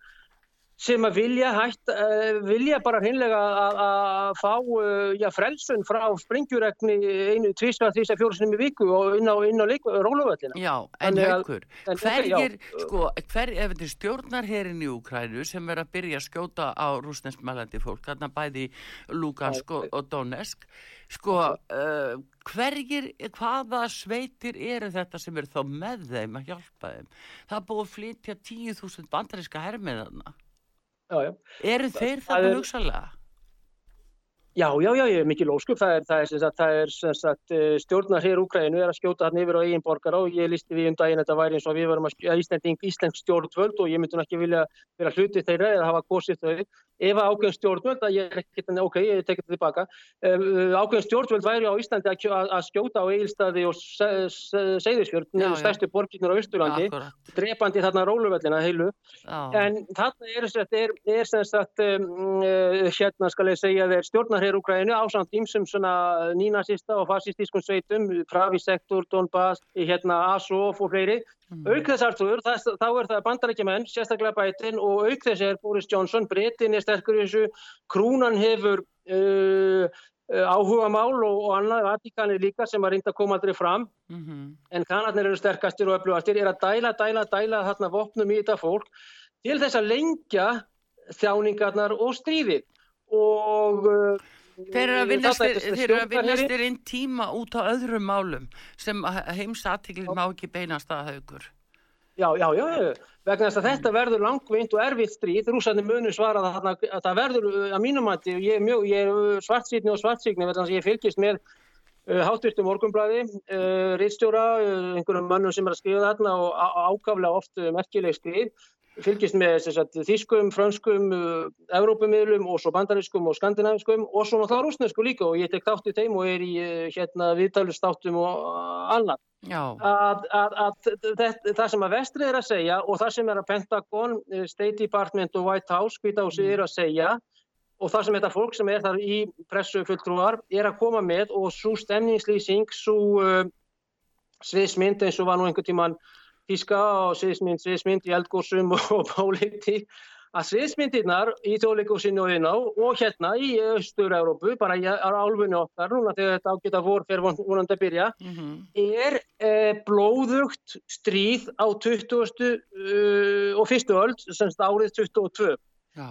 sem að vilja, hætt, uh, vilja bara hinnlega að fá uh, já, frelsun frá springjuregni einu, tvísvað, þvísað, fjórusinum í viku og inn á, inn á róluvöldina. Já, en en- hverjir, sko, hver, ef þetta er stjórnarherin í Úkrænu sem er að byrja að skjóta á rúsneskmælandi fólk, þarna bæði Lugansk og, og Donetsk, sko, uh, hverjir, hvaða sveitir eru þetta sem eru þá með þeim að hjálpa þeim? Það búið að flytja 10.000 bandaríska hermiðarna. Já, já. Eru þeir það þarna er- hugsalega? Já, já, já, ég er mikið lóskup. Það er, það er, sagt, það er sagt, eh, stjórnar hér Úkrænu er að skjóta hann yfir á eigin borgara og ég lísti við um daginn að þetta væri eins og við varum að Íslanding, Íslensk stjórnvöld og ég myndi ekki vilja vera hluti þeirra eða hafa gósið þau. Ef ákveðin stjórnvöld, að ég er ekkert, ok, ég tekit þetta tilbaka, ákveðin stjórnvöld væri á Íslandi að, skjóta á Egilstaði og Seyðisfjörn, nefnir stærstu borginur á Östurlandi, drepandi þarna róluvellina heilu. Já. En þarna er, er, er sem sagt, um, hérna skal ég segja, þeir stjórnar hér Úkrænu ásamt ímsum svona nínasista og fascistískun sveitum, Pravisektor, Donbass, hérna Azov og fleiri. Mm. Auk þess aftur, þá er það bandarækjumenn, sérstaklega bætin og auk þess er Boris Johnson, breytin er sterkur í þessu, krúnan hefur uh, uh, áhuga mál og, og annað, Vatikanir líka sem að reynda að koma aldrei fram, mm -hmm. en kanadnir eru sterkastir og öflugastir, er að dæla, dæla, dæla þarna vopnum í þetta fólk til þess að lengja þjáningarnar og stríðið. Og uh, Þeir eru að vinnast þér inn tíma út á öðrum málum sem heimsatiklir má ekki beinast að haugur. Já, já, já, vegna þess að þetta verður langvind og erfitt stríð, rúsarnir munu svara að, að það verður að mínum að ég er svartsýtni og svartsýtni vegna þess að ég fylgist með uh, hátvirtum morgunblæði, uh, rittstjóra, uh, einhverjum mönnum sem er að skrifa þarna og ákaflega oft merkileg skrið fylgist með sagt, þýskum, franskum, uh, Evrópumilum og svo bandarískum og skandinaviskum og svo náttúrulega rúsnesku líka og ég tek þátt í þeim og er í uh, hérna, viðtalustáttum og uh, annað. Að, að, að, það, það sem að vestrið er að segja og það sem er að Pentagon, State Department og White House, hvitahúsið mm. er að segja og það sem þetta fólk sem er þar í pressufulltrúar er að koma með og svo stemningslýsing, svo uh, sviðsmynd eins og var nú einhvern tíman tíska og sviðsmynd, sviðsmynd í eldgórsum og pólitík að sviðsmyndirnar í þjóðleikúsinu og hérna og hérna í Östur-Európu, bara í álfunni okkar, núna þegar þetta ágita vor fyrir vonandi að byrja, mm -hmm. er e, blóðugt stríð á 20. Uh, og fyrstu öll, semst árið 22. Já.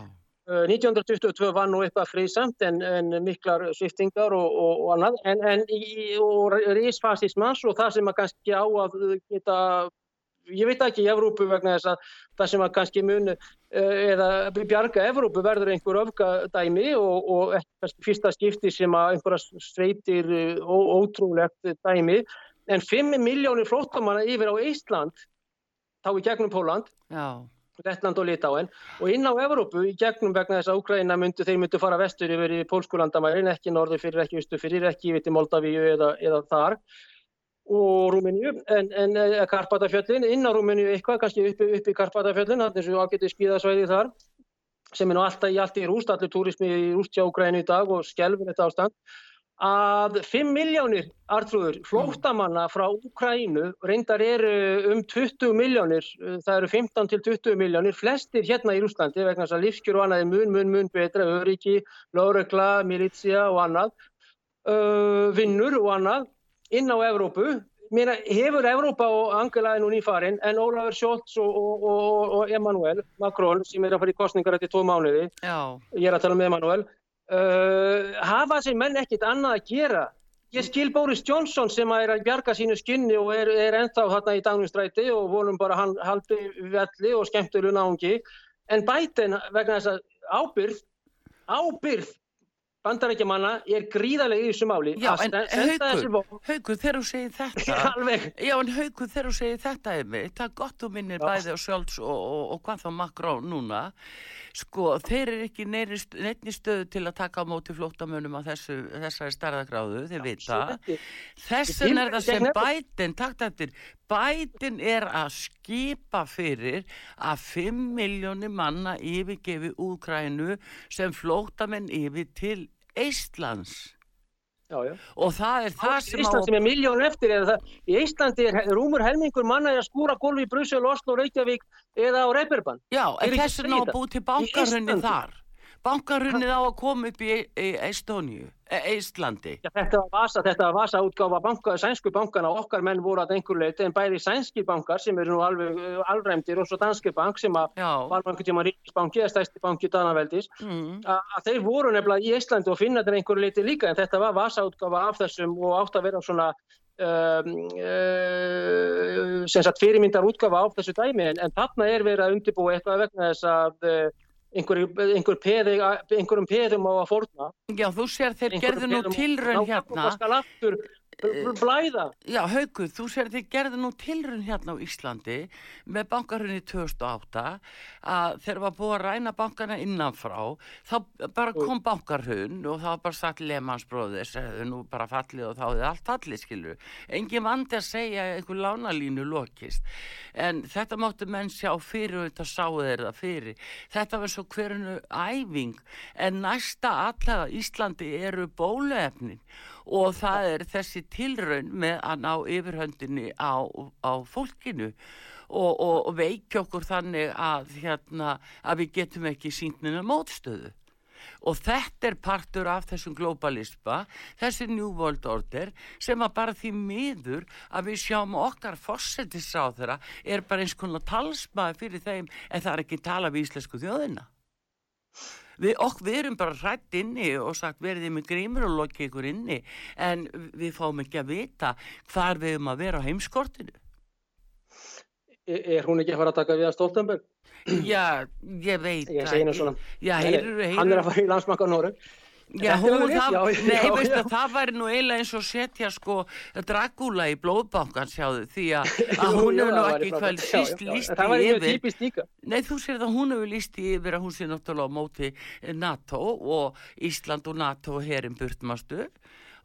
1922 var nú eitthvað friðsamt en, en miklar sviftingar og, og, og annað en, en í, og rísfasismans og það sem að kannski á að geta ég veit ekki í Evrópu vegna þess að það sem að kannski muni eh, eða bjarga Evrópu verður einhver öfgadæmi og, og fyrsta skipti sem að einhverja sveitir eh, ótrúlegt dæmi. En 5 miljónir flóttamanna yfir á Ísland þá í gegnum Póland Lettland og Litáen og inn á Evrópu í gegnum vegna þess að Úkraina myndu, þeir myndu fara vestur yfir í pólskulandamærin, ekki norður fyrir, ekki vistu fyrir, ekki viti Moldavíu eða, eða þar og Rúmeníu en, en eh, Karpatafjöllin, inn á Rúmeníu eitthvað, kannski uppi upp Karpatafjöllin, þannig að það ágæti skíðasvæði þar sem er nú alltaf í allt í rúst, allir túrismi í rúst hjá Ukrænu í dag og skjálfur þetta ástand. Að 5 miljónir artrúður flóttamanna frá Ukrænu reyndar eru um 20 miljónir, það eru 15 til 20 miljónir, flestir hérna í Rúslandi vegna þess að lífskjör og annað er mun, mun, mun betra, öryggi, lóregla, milítsja og annað, uh, vinnur og annað inn á Evrópu Mér hefur Evrópa og Angela er nú nýfarinn en Ólafur Scholz og, og, og, og Emmanuel Macron sem er að fara í kostningar eftir tvo mánuði, Já. ég er að tala með Emmanuel, uh, hafa þessi menn ekkit annað að gera. Ég skil Boris Johnson sem er að bjarga sínu skinni og er, er ennþá hérna í dagnumstræti og volum bara hann haldi velli og skemmtur um náungi en Biden vegna þess að ábyrð, ábyrð bandarækjamanna er gríðarlega í þessu máli. Já, en haugur, þegar þú segir þetta Já, en haugur þegar þú segir þetta það er gott þú minnir Já. bæði og sjálfs og, og, og hvað þá Makrón núna. Sko, þeir eru ekki nefni stöðu til að taka á móti flótamönum á þessu, þessari starðagráðu, þeir vita. Þessin er það sem bætin takt eftir, bætin er að skipa fyrir að 5 miljónir manna yfirgefi Úkrænu sem flótamenn yfir til Íslands já, já. og það er það, það sem Ísland á... sem er miljón eftir það, í Íslandi er rúmur helmingur manna að skúra gólfi í Brussel, Oslo, Reykjavík eða á Reykjavík Já, en þessu ná búið til bankarhunni þar bankarunnið á að koma upp í Estóniu, Íslandi. Ja, þetta var vasa, þetta var vasa útgáfa banka, sænsku bankana, okkar menn voru að einhver leiti, en bæði sænski bankar sem eru nú alveg uh, alræmdir og svo danski bank sem var einhvern tíma ríkisbanki eða stæsti banki Danaveldis, mm. að þeir voru nefnilega í Íslandi og finna þetta einhver leiti líka, en þetta var vasa útgáfa af þessum og átt að vera svona Um, uh, sem sagt fyrirmyndar útgafa á þessu dæmi en, en þarna er verið að undirbúa eitthvað vegna þess að uh, einhver peði, einhverjum peðum á að forna. Já, þú sér þeir gerðu nú tilraun hérna. Það skal aftur blæða. Já, Haugur, þú sér þið gerði nú tilrun hérna á Íslandi með bankarhunni 2008 að þegar var búið að ræna bankana innanfrá þá bara kom bankarhunn og þá bara satt lemansbróðis eða nú bara fallið og þá hefði allt fallið, skilur. Engin vandi að segja einhver lánalínu lokist en þetta máttu menn sjá fyrir og þetta sáu þeir það fyrir. Þetta var svo hverjunu æfing en næsta allega Íslandi eru bóluefnin og það er þessi tilraun með að ná yfirhöndinni á, á fólkinu og, og, og veikja okkur þannig að, hérna, að við getum ekki síndnina mótstöðu. Og þetta er partur af þessum globalisma, þessi New World Order sem að bara því miður að við sjáum okkar fórsetis á þeirra er bara eins konar talsmaði fyrir þeim en það er ekki tala við íslensku þjóðina. Við, ok, við erum bara hrætt inni og sagt verðið með grímur og lokið ykkur inni en við fáum ekki að vita hvar við erum að vera á heimskortinu. Er, er hún ekki að fara að taka við að Stoltenberg? Já, ég veit. Ég segi hennar svona. Já, heyrur, heyrur. Hann er að fara í landsmakka Nóru. Já, hún, það, já, nei, já, veist já. að það væri nú eiginlega eins og setja sko Dragúla í blóðbankan sjáðu því að, hún hefur nú ekki hvað síst Já, já, líst Það var í ekki yfir. Nei, þú sér það hún hefur líst í yfir að hún sé náttúrulega á móti NATO og Ísland og NATO herin burtmastu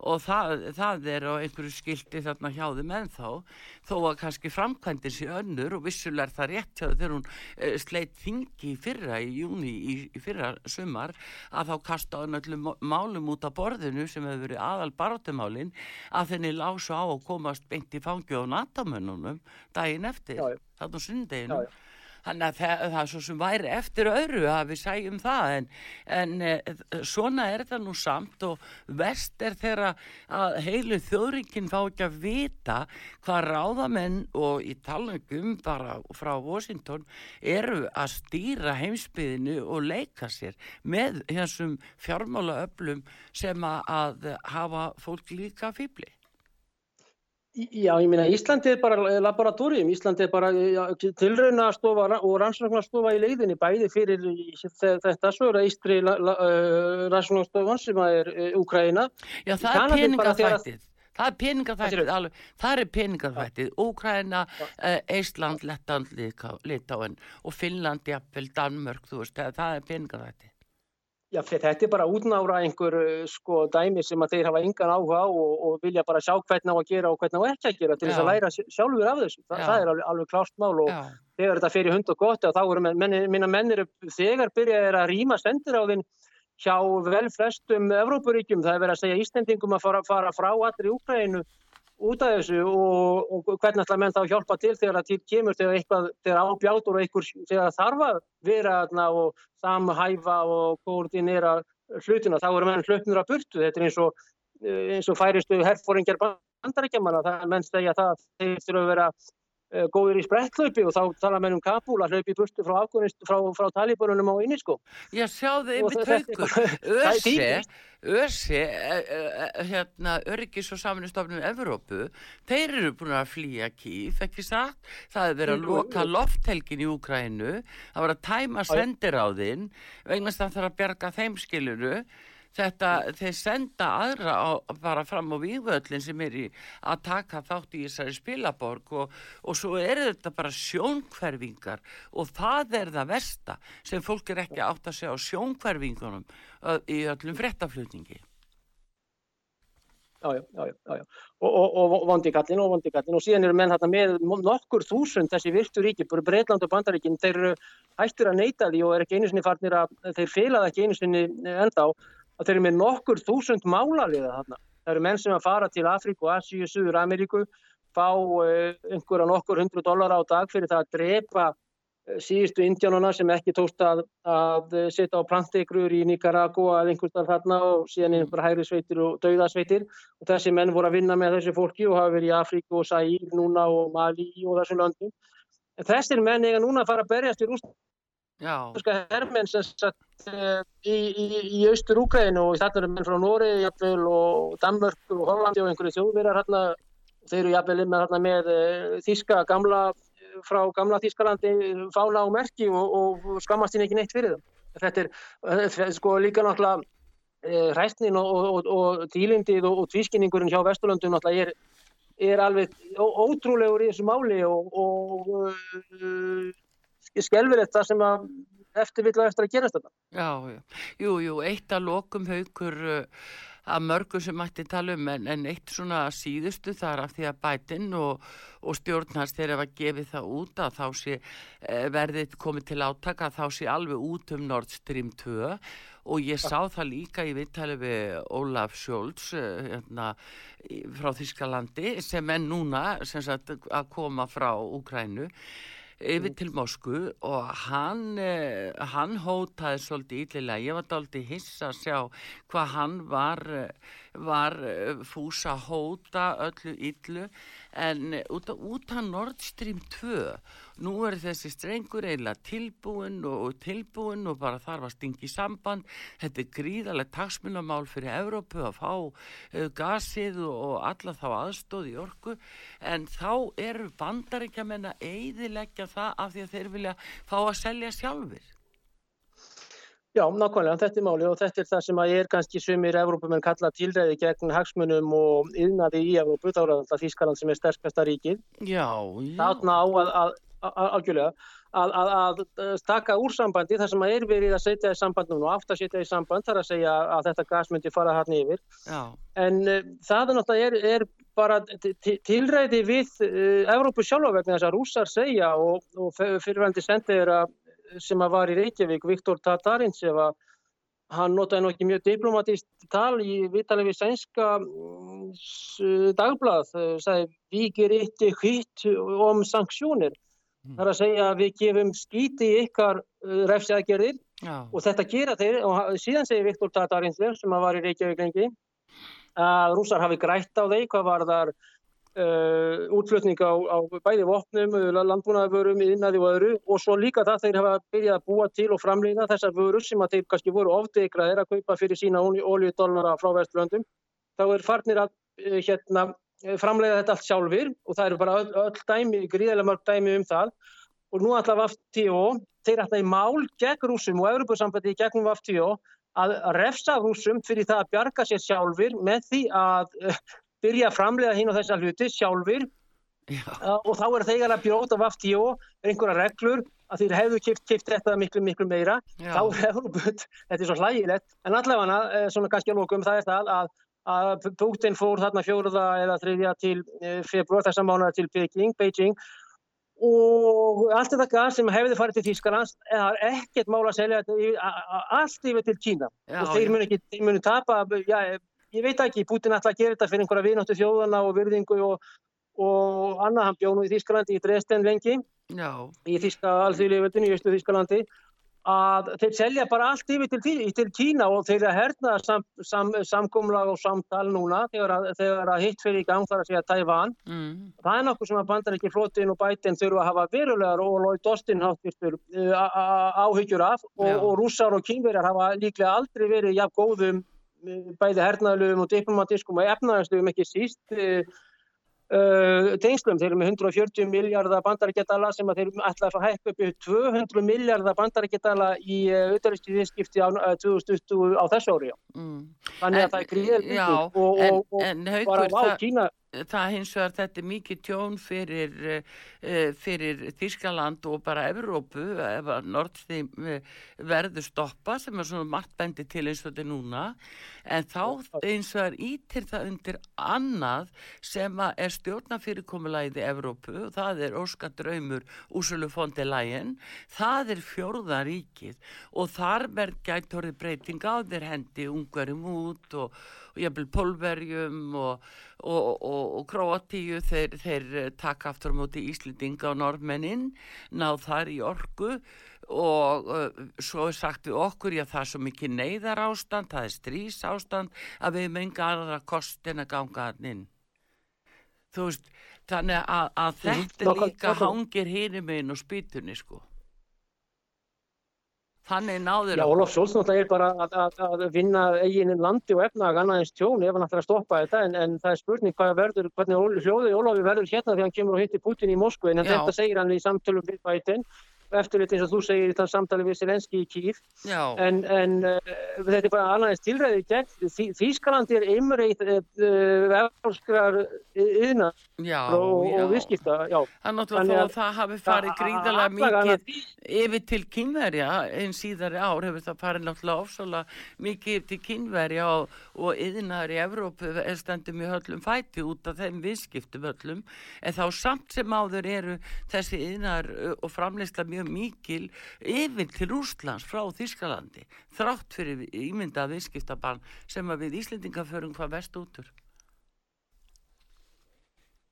og það, það er á einhverju skildi þarna hjá þeim ennþá þó að kannski framkvæmdin sé önnur og vissulega er það rétt hjá þegar hún uh, sleitt þingi í fyrra í júni í, í fyrra sumar að þá kasta hann öllum málum út af borðinu sem hefur verið aðal barátumálin að þenni lásu á að komast beint í fangi á natamönnunum daginn eftir, þarna já. Þannig að það, það svo sem væri eftir öðru að við sæjum það en, en e, svona er það nú samt og vest er þeirra að heilu þjóðringin fá ekki að vita hvað ráðamenn og í talangum bara frá Washington eru að stýra heimsbyðinu og leika sér með þessum fjármálaöflum sem að hafa fólk líka fýbli. Já, ég meina Íslandi er bara laboratorium, Íslandi er bara tilraunastofa og rannsóknarstofa í leiðinni bæði fyrir þetta svo það Ístri rannsóknarstofan sem er Úkraina. Já, það er peningaþvættið. Það er peningaþvættið, alveg, það er peningaþvættið, Úkraina, Eistland, Lettland, Litáen og Finnland, jafnvel, Danmörk, þú veist, það, er peningaþvættið. Já, þetta er bara útnára einhver uh, sko dæmi sem að þeir hafa engan áhuga og, og vilja bara sjá hvernig á að gera og hvernig á ekki að gera til þess að læra sj- sjálfur af þessu. Þa, það er alveg, alveg klárt mál og Já, þegar þetta fyrir hund og gott og þá eru menn, minna menn eru þegar byrjaðir að rýma sendir á þinn hjá vel flestum Evrópuríkjum. Það er verið að segja Íslendingum að fara, fara frá allir í Úkrænu út af þessu og, og hvernig ætla menn þá að hjálpa til þegar það til kemur þegar eitthvað, þegar ábjátur og einhver þegar þarf að vera þarna og samhæfa og koordinera hlutina, þá eru menn hlutnur að burtu. Þetta er eins og, eh, eins og færistu herfóringjar bandarækjamanna, það er menn stegja það að þeir þurfa að vera uh, góðir í sprettlaupi og þá tala menn um Kabul að hlaupi burtu frá, frá, frá talibunum á sko. Já, sjáðu ÖSE, típist. ÖSE, uh, hérna, Öryggis og Saminustofnun Evrópu, þeir eru búin að flýja kýf, ekki satt? Það er verið að loka lofthelgin í Úkrænu, það var að tæma sendiráðinn, vegna þess að það þarf að bjarga þeim skiluru, Þetta, þeir senda aðra á, bara fram á vývöllin sem er í að taka þátt í þessari spilaborg og, og svo eru þetta bara sjónkverfingar og það er það versta sem fólk er ekki átt að segja á sjónkverfingunum í öllum frettaflutningi. Já, já, já, já. Og, og, og vondi kallin og og síðan eru menn þarna með nokkur þúsund þessi virtu ríki, bara Breitland og Bandaríkin, þeir hættir að neyta því og er ekki einu sinni farnir að, þeir feilaða ekki einu sinni enda á, að þeir eru með nokkur þúsund málaliða þarna. Það eru menn sem að fara til Afríku, Asíu, Suður Ameríku, fá uh, einhverja nokkur hundru dólar á dag fyrir það að drepa eh, síðustu indjánuna sem ekki tókst að, að eh, setja á plantegrur í Nicaragua eða einhverstað þarna og síðan einhver hægri sveitir og dauðasveitir og þessi menn voru að vinna með þessu fólki og hafa verið í Afríku og Sæl núna og Mali og þessu löndum. En þessir menn eiga núna að fara að berjast í Já, hermenn sem satt uh, í, í, í austur Úgræðinu og þarna eru menn frá Nóri og Danmörk og Hollandi og einhverju þjóðverjar hérna. Þeir eru jafnvel með, með uh, þíska gamla frá gamla Þískalandi fána og merki og, og skammast hinn ekki neitt fyrir þeim. þetta er sko líka náttúrulega e, hræstnin og, og, og tílindið og, og tvískinningurinn hjá Vesturlöndum náttúrulega er, er alveg ótrúlegur í þessu máli og uh, skelvilegt það sem að eftir vilja eftir að gerast þetta. Já, já. Jú, jú, eitt að lokum haugur uh, að mörgum sem mætti tala um en, en eitt svona síðustu þar af því að bætinn og, og stjórnast þegar það gefið það út að þá sé eh, verðið komið til átaka þá sé alveg út um Nord Stream 2 og ég sá það líka í viðtali við Ólaf Sjóls eh, hérna, frá Þískalandi sem er núna sem sagt, að koma frá Ukrænu yfir til Moskvu og hann, eh, hann hótaði svolítið yllilega, ég var dálítið hissa að sjá hvað hann var, var eh, fúsa hóta öllu yllu en út af Nord Stream 2 nú er þessi strengur eiginlega tilbúin og tilbúin og bara þarf að stingi samband. Þetta er gríðarlega taksmunamál fyrir Evrópu að fá uh, gasið og alla þá aðstóði í orku. En þá eru bandaríkja menna eidilegja það af því að þeir vilja fá að selja sjálfur Já, nákvæmlega, þetta er máli og þetta er það sem að ég er kannski sumir Evrópumenn kalla tilræði gegn hagsmunum og yðnaði í Evrópu, þá er það Þískaland sem er sterkasta ríkið. Já, já. Þarna á að, að, að, að, að taka úr sambandi þar sem að er verið að setja í sambandum og aftur að setja í samband þar að segja að þetta gas myndi fara hann yfir. Já. En uh, það er náttúrulega er, er bara tilræði við uh, Evrópu sjálfa vegna þess að rússar segja og, og fyrirvændi sendið að sem að var í Reykjavík, Viktor Tatarins ef að hann notaði nokkið mjög diplomatist tal í vitalið við sænska mm, dagblad sagði við gerum eitt hvitt om sanksjónir mm. Það er að segja að við gefum skíti í ykkar uh, refsjaðgerðir og þetta gera þeir og síðan segir Viktor Tatarins sem var í Reykjavík lengi að rúsar hafi grætt á þeir hvað var þar Uh, útflutning á, á bæði vopnum, landbúnaðarvörum, innaði og öðru. Og svo líka það þeir hafa byrjað að búa til og framleina þessar vörur sem að þeir kannski voru ofdegraðir að kaupa fyrir sína ólíudollara frá vestlöndum. Þá er farnir að uh, hérna, framlega þetta allt sjálfur og það eru bara öll, öll dæmi, gríðilega mörg dæmi um það. Og nú ætla VFTO, þeir ætla í mál gegn rúsum og Európa-sambandi gegn VFTO að refsa rúsum fyrir það að bjarga sér sjálfur með því að uh, byrja framlega hinn á þessa hluti sjálfur uh, og þá er þegar að bjóta VFTO einhverja reglur að þeir hefðu kipt, þetta miklu, miklu meira. Já. þá hefur butt, þetta er svo hlægilegt. En allavega, svona kannski að lókum það er það að, að Putin fór þarna fjóruða eða þriðja til uh, februar þessa mánuða til Beijing, Beijing. Og allt þetta gas sem hefði farið til Þýskalands er ekkert mála að selja allt yfir til Kína. Já, og þeir munu, ekki, þeir munu tapa já, ég veit ekki, Putin ætla að gera þetta fyrir einhverja vináttu þjóðana og virðingu og, og annað, hann bjóð nú í Þískalandi í Dresden lengi, Já. í Þíska alþjóðlíföldinu í Östu Þískalandi að þeir selja bara allt yfir til, til Kína og þeir að herna sam, sam, samgómlag og samtal núna þegar að, þegar að hitt fyrir í gang þar að segja Tævan. Mm. Það er nokkuð sem að bandar ekki flotin og bætin þurfa að hafa verulegar og Austin háttistur uh, áhyggjur af og, og rússar og kínverjar hafa líklega aldrei verið jafn góðum bæði hernaðlugum og diplomatískum og efnaðarslugum ekki síst uh, tengslum. Þeir eru með 140 miljardar bandarækjadala sem að þeir ætla að hækka upp 200 miljardar bandarækjadala í auðvitaðriðskipti uh, 2020 á þessu ári. Mm. Þannig að það er gríðið og, og, og, og bara á Kína það hins vegar þetta er mikið tjón fyrir, uh, fyrir Þískaland og bara Evrópu ef að Nordþým eh, verður stoppa sem er svona margt bendi til eins og þetta núna. En þá eins og er ítir það undir annað sem er stjórnafyrirkomulæði Evrópu og það er Óskar Draumur Úsulu fondi lægin það er fjórðaríkið og þar verð gætt horfið breyting á þeir hendi ungverum út og og jæfnvel Pólverjum og, og, og, og Kroatíu þeir, þeir eh, taka aftur á móti Íslendinga og Norrmennin náð þar í orgu og uh, svo er sagt við okkur já það er svo mikið neyðar ástand það er strís ástand að við menga aðra kostin að ganga hann inn. Þú veist þannig að, að þetta líka hangir hínum einn og spýtunni sko Þannig náður Já, Ólaf Sjóls náttúrulega er bara að, að, að vinna eiginin landi og efnag annaðins tjón ef hann ætlar að stoppa þetta en, en það er spurning hvað verður, hvernig hljóði Ólafi verður hérna þegar hann kemur og hittir Putin í Moskvu en Já. þetta segir hann í samtölum við bætin eftirlit eins og þú segir í þann samtali við Selenski í Kýr en, en uh, þetta er bara alveg tilræðið gegn. Þýskaland er einmrið vefnskrar yðna og, og viðskipta er náttúrulega þó að það hafi farið gríðalega mikið yfir til kynverja einn síðari ár hefur það farið náttúrulega ofsalega mikið til kynverja og, og yðnar í Evrópu stendur mjög höllum fæti út af þeim viðskiptum höllum en þá samt sem áður eru þessi yðnar og framleysla mjög mikil yfir til Úslands frá Þískalandi þrátt fyrir ímynda viðskiptabann sem að við Íslendinga förum hvað vest útur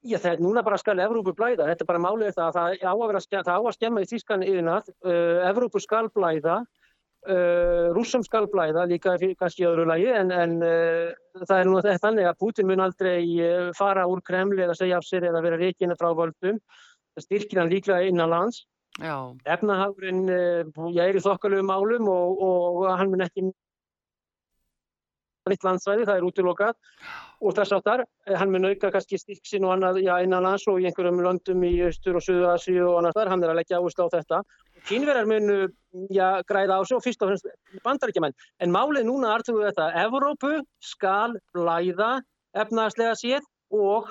Já, það er núna bara skal Evrópu blæða, þetta er bara málið það að það á að, vera, það á að skemma í Þískan yfirnað, uh, Evrópu skal blæða, uh, Rússum skal blæða líka kannski öðru lagi en, en uh, það er nú þannig að Putin mun aldrei fara úr Kremli eða segja af sér eða vera reikina frá völdum, það styrkir hann líklega innan lands. Efnahagurinn, uh, ég er í þokkalögum málum og, og hann mun ekki nýtt landsvæði, það er útilokað og þess aftar, eh, hann mun auka kannski styrksinn og annað já, innan lands og í einhverjum löndum í Östur og Suðu Asíu og annars þar, hann er að leggja áherslu á þetta. Kínverðar munu já, græða á sig og fyrst og fremst bandaríkjaman. En málið núna er þetta, Evrópu skal blæða efnaðslega séð og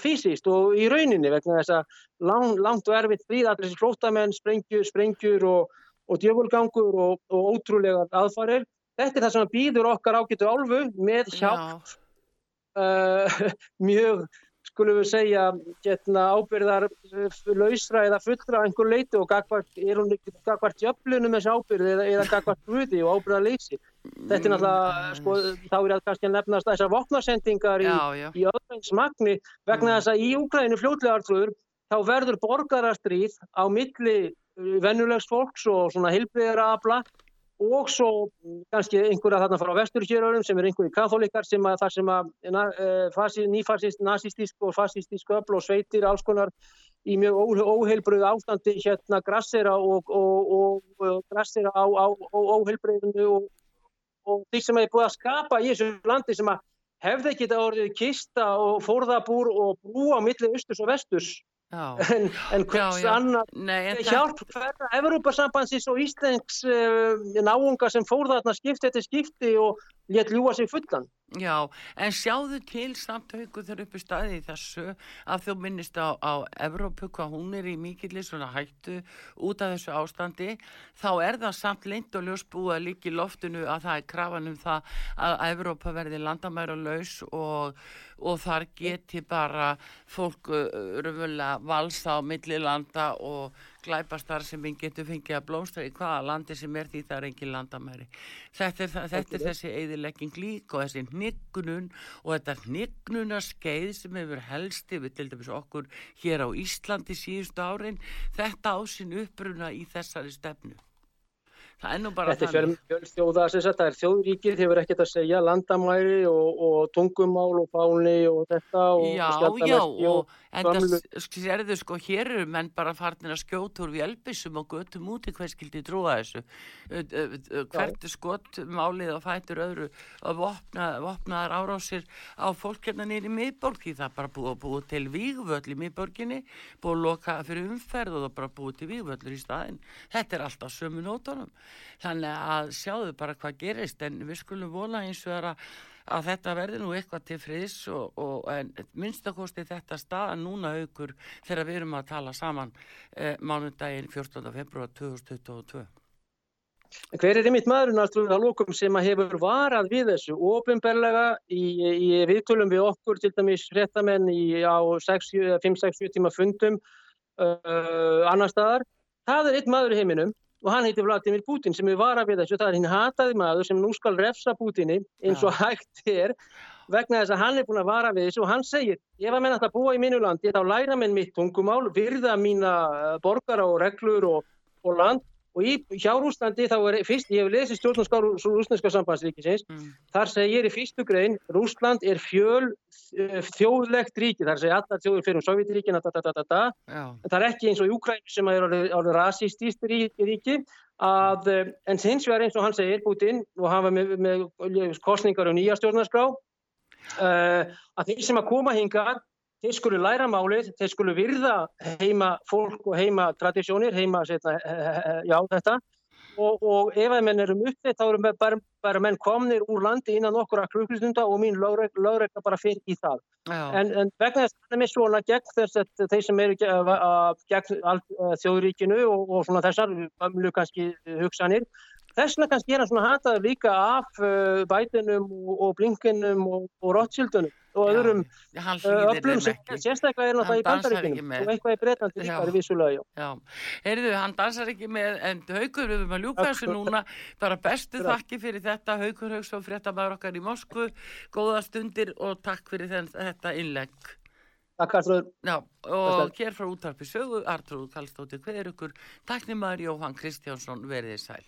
fysiskt og í rauninni vegna þess að lang, langt og erfitt fríð allir þessi flótamenn, sprengjur, sprengjur og, og djöfulgangur og, og ótrúlegar aðfarir. Þetta er það sem býður okkar ágættu álfu með hjálp uh, mjög, skulum við segja, getna ábyrðar uh, lausra eða fullra einhver leiti og gagvart, er hún ekki gagvart jöflunum þessi ábyrði eða, eða gagvart gruði og ábyrðar leysi. Þetta er náttúrulega, mm. sko, þá er það kannski að nefnast þessar vopnarsendingar í, í öðvins magni vegna mm. þess að í Úkrænu fljóðlegartröður þá verður borgarastrýð á milli uh, vennulegs fólks og svona hilbriðara afla og svo kannski einhverja þarna frá vesturkjörörum sem er einhverju katholikar sem að það sem að e, nýfarsist, nazistísk og fascistísk öfl og sveitir alls konar í mjög óheilbröðu ástandi hérna grassera og, og, og, og grassera á, á, á óheilbröðinu og því sem hefur búið að skapa í þessu landi sem að hefði ekki þetta orðið kista og fórðabúr og brú á milli östus og vestus en, en hvers annar hjálp? Hverja Evrópasambansins og Íslengs uh, náunga sem fór þarna skipti eftir skipti og létt ljúa sig fullan. Já, en sjáðu til samt haugu þegar uppi staði þessu að þú minnist á, á Evrópu hvað hún er í mikillir svona hættu út af þessu ástandi þá er það samt leint og ljósbúa líki loftinu að það er krafan um það að Evrópa verði landamæra laus og, og þar geti bara fólk uh, röfulega valsa á millilanda og glæpastar sem við getum fengið að blómstra í hvaða landi sem er því það er engin landamæri. Þetta er, þetta er þessi eðilegging lík og þessi hnignun og þetta hnignuna skeið sem hefur helst yfir til dæmis okkur hér á Íslandi síðustu árin þetta ásinn uppruna í þessari stefnu Það er nú bara þannig. Þetta er fjölþjóða, það er þjóðríkir, þið verður ekkert að segja landamæri og, og tungumál og fáni og þetta. Og já, og já, og, en það sérðu sko, hér eru menn bara farnir að skjóta úr vélbísum og göttum út í hvað skildi trúa þessu. Hvert er skott málið og fætur öðru og vopna, vopnaðar árásir á fólk hérna nýri miðborg því það bara búið að búið til vígvöll í miðborginni, búið að loka fyrir umferð og það bara búið til vígvöllur í staðin. Þetta er alltaf sömu nótunum þannig að sjáðu bara hvað gerist en við skulum vola eins og að, að þetta verði nú eitthvað til friðs og, og minnstakosti þetta staða núna aukur þegar við erum að tala saman eh, mánundaginn 14. februar 2022 Hver er einmitt maðurinn að lókum sem að hefur varað við þessu ofinberlega í, í viðtölum við okkur til dæmis réttamenn á 5-6-7 tíma fundum uh, annar staðar það er eitt maður í heiminum og hann heitir Vladimir Putin sem er vara við þessu, það er hinn hataði maður sem nú skal refsa Putini eins og hægt er vegna þess að hann er búin að vara við þessu. Og hann segir ef að menn að búa í mínu landi þá læra menn mitt tungumál, virða mína eh, borgara og reglur og, og land og í, hjá Rúslandi þá er fyrst, ég hef lesið stjórnarskár Rúslandska sambandsríkisins, mm. þar segir í fyrstu grein, Rúsland er fjöl uh, þjóðlegt ríki, þar segir allar þjóður fyrir um Sovjetiríkina það er ekki eins og Júkræn sem er alveg rasistist ríki að, uh, en hins vegar eins og hann segir Putin og hafa með, með kostningar og nýja stjórnarskrá uh, að þeir sem að koma hinga þeir skulu læra málið, þeir skulu virða heima fólk og heima tradísjónir, heima setna, já þetta og, og ef að menn erum uppið þá eru bara, bara menn komnir úr landi innan okkura klukkustunda og mín lögregla bara fyrir í það. En, en vegna þess að það er með svona gegn þess að þeir sem eru gegn þjóðuríkinu og, og svona þessar, mjög kannski hugsanir, Þessna kannski er hann svona hataður líka af uh, bætinum og, og blinkinum og, og rottshildunum og öðrum uh, öflum sem sérstaklega er náttúrulega í bandaríkinum og eitthvað í Breitlandi líka er vissulega. Já, heyrðu, hann dansar ekki með, en haugur við erum að ljúka þessu núna, bara bestu þakki fyrir þetta, haugur Haugsson, fréttamaður okkar í Moskvu, góða stundir og takk fyrir þetta innlegg. Takk Artrúður. Já, og hér frá útarpi sögu, Artrúður Kallstóttir, hver er ykkur? Takk nýmaður Jóhann Kristjánsson, verðið sæl.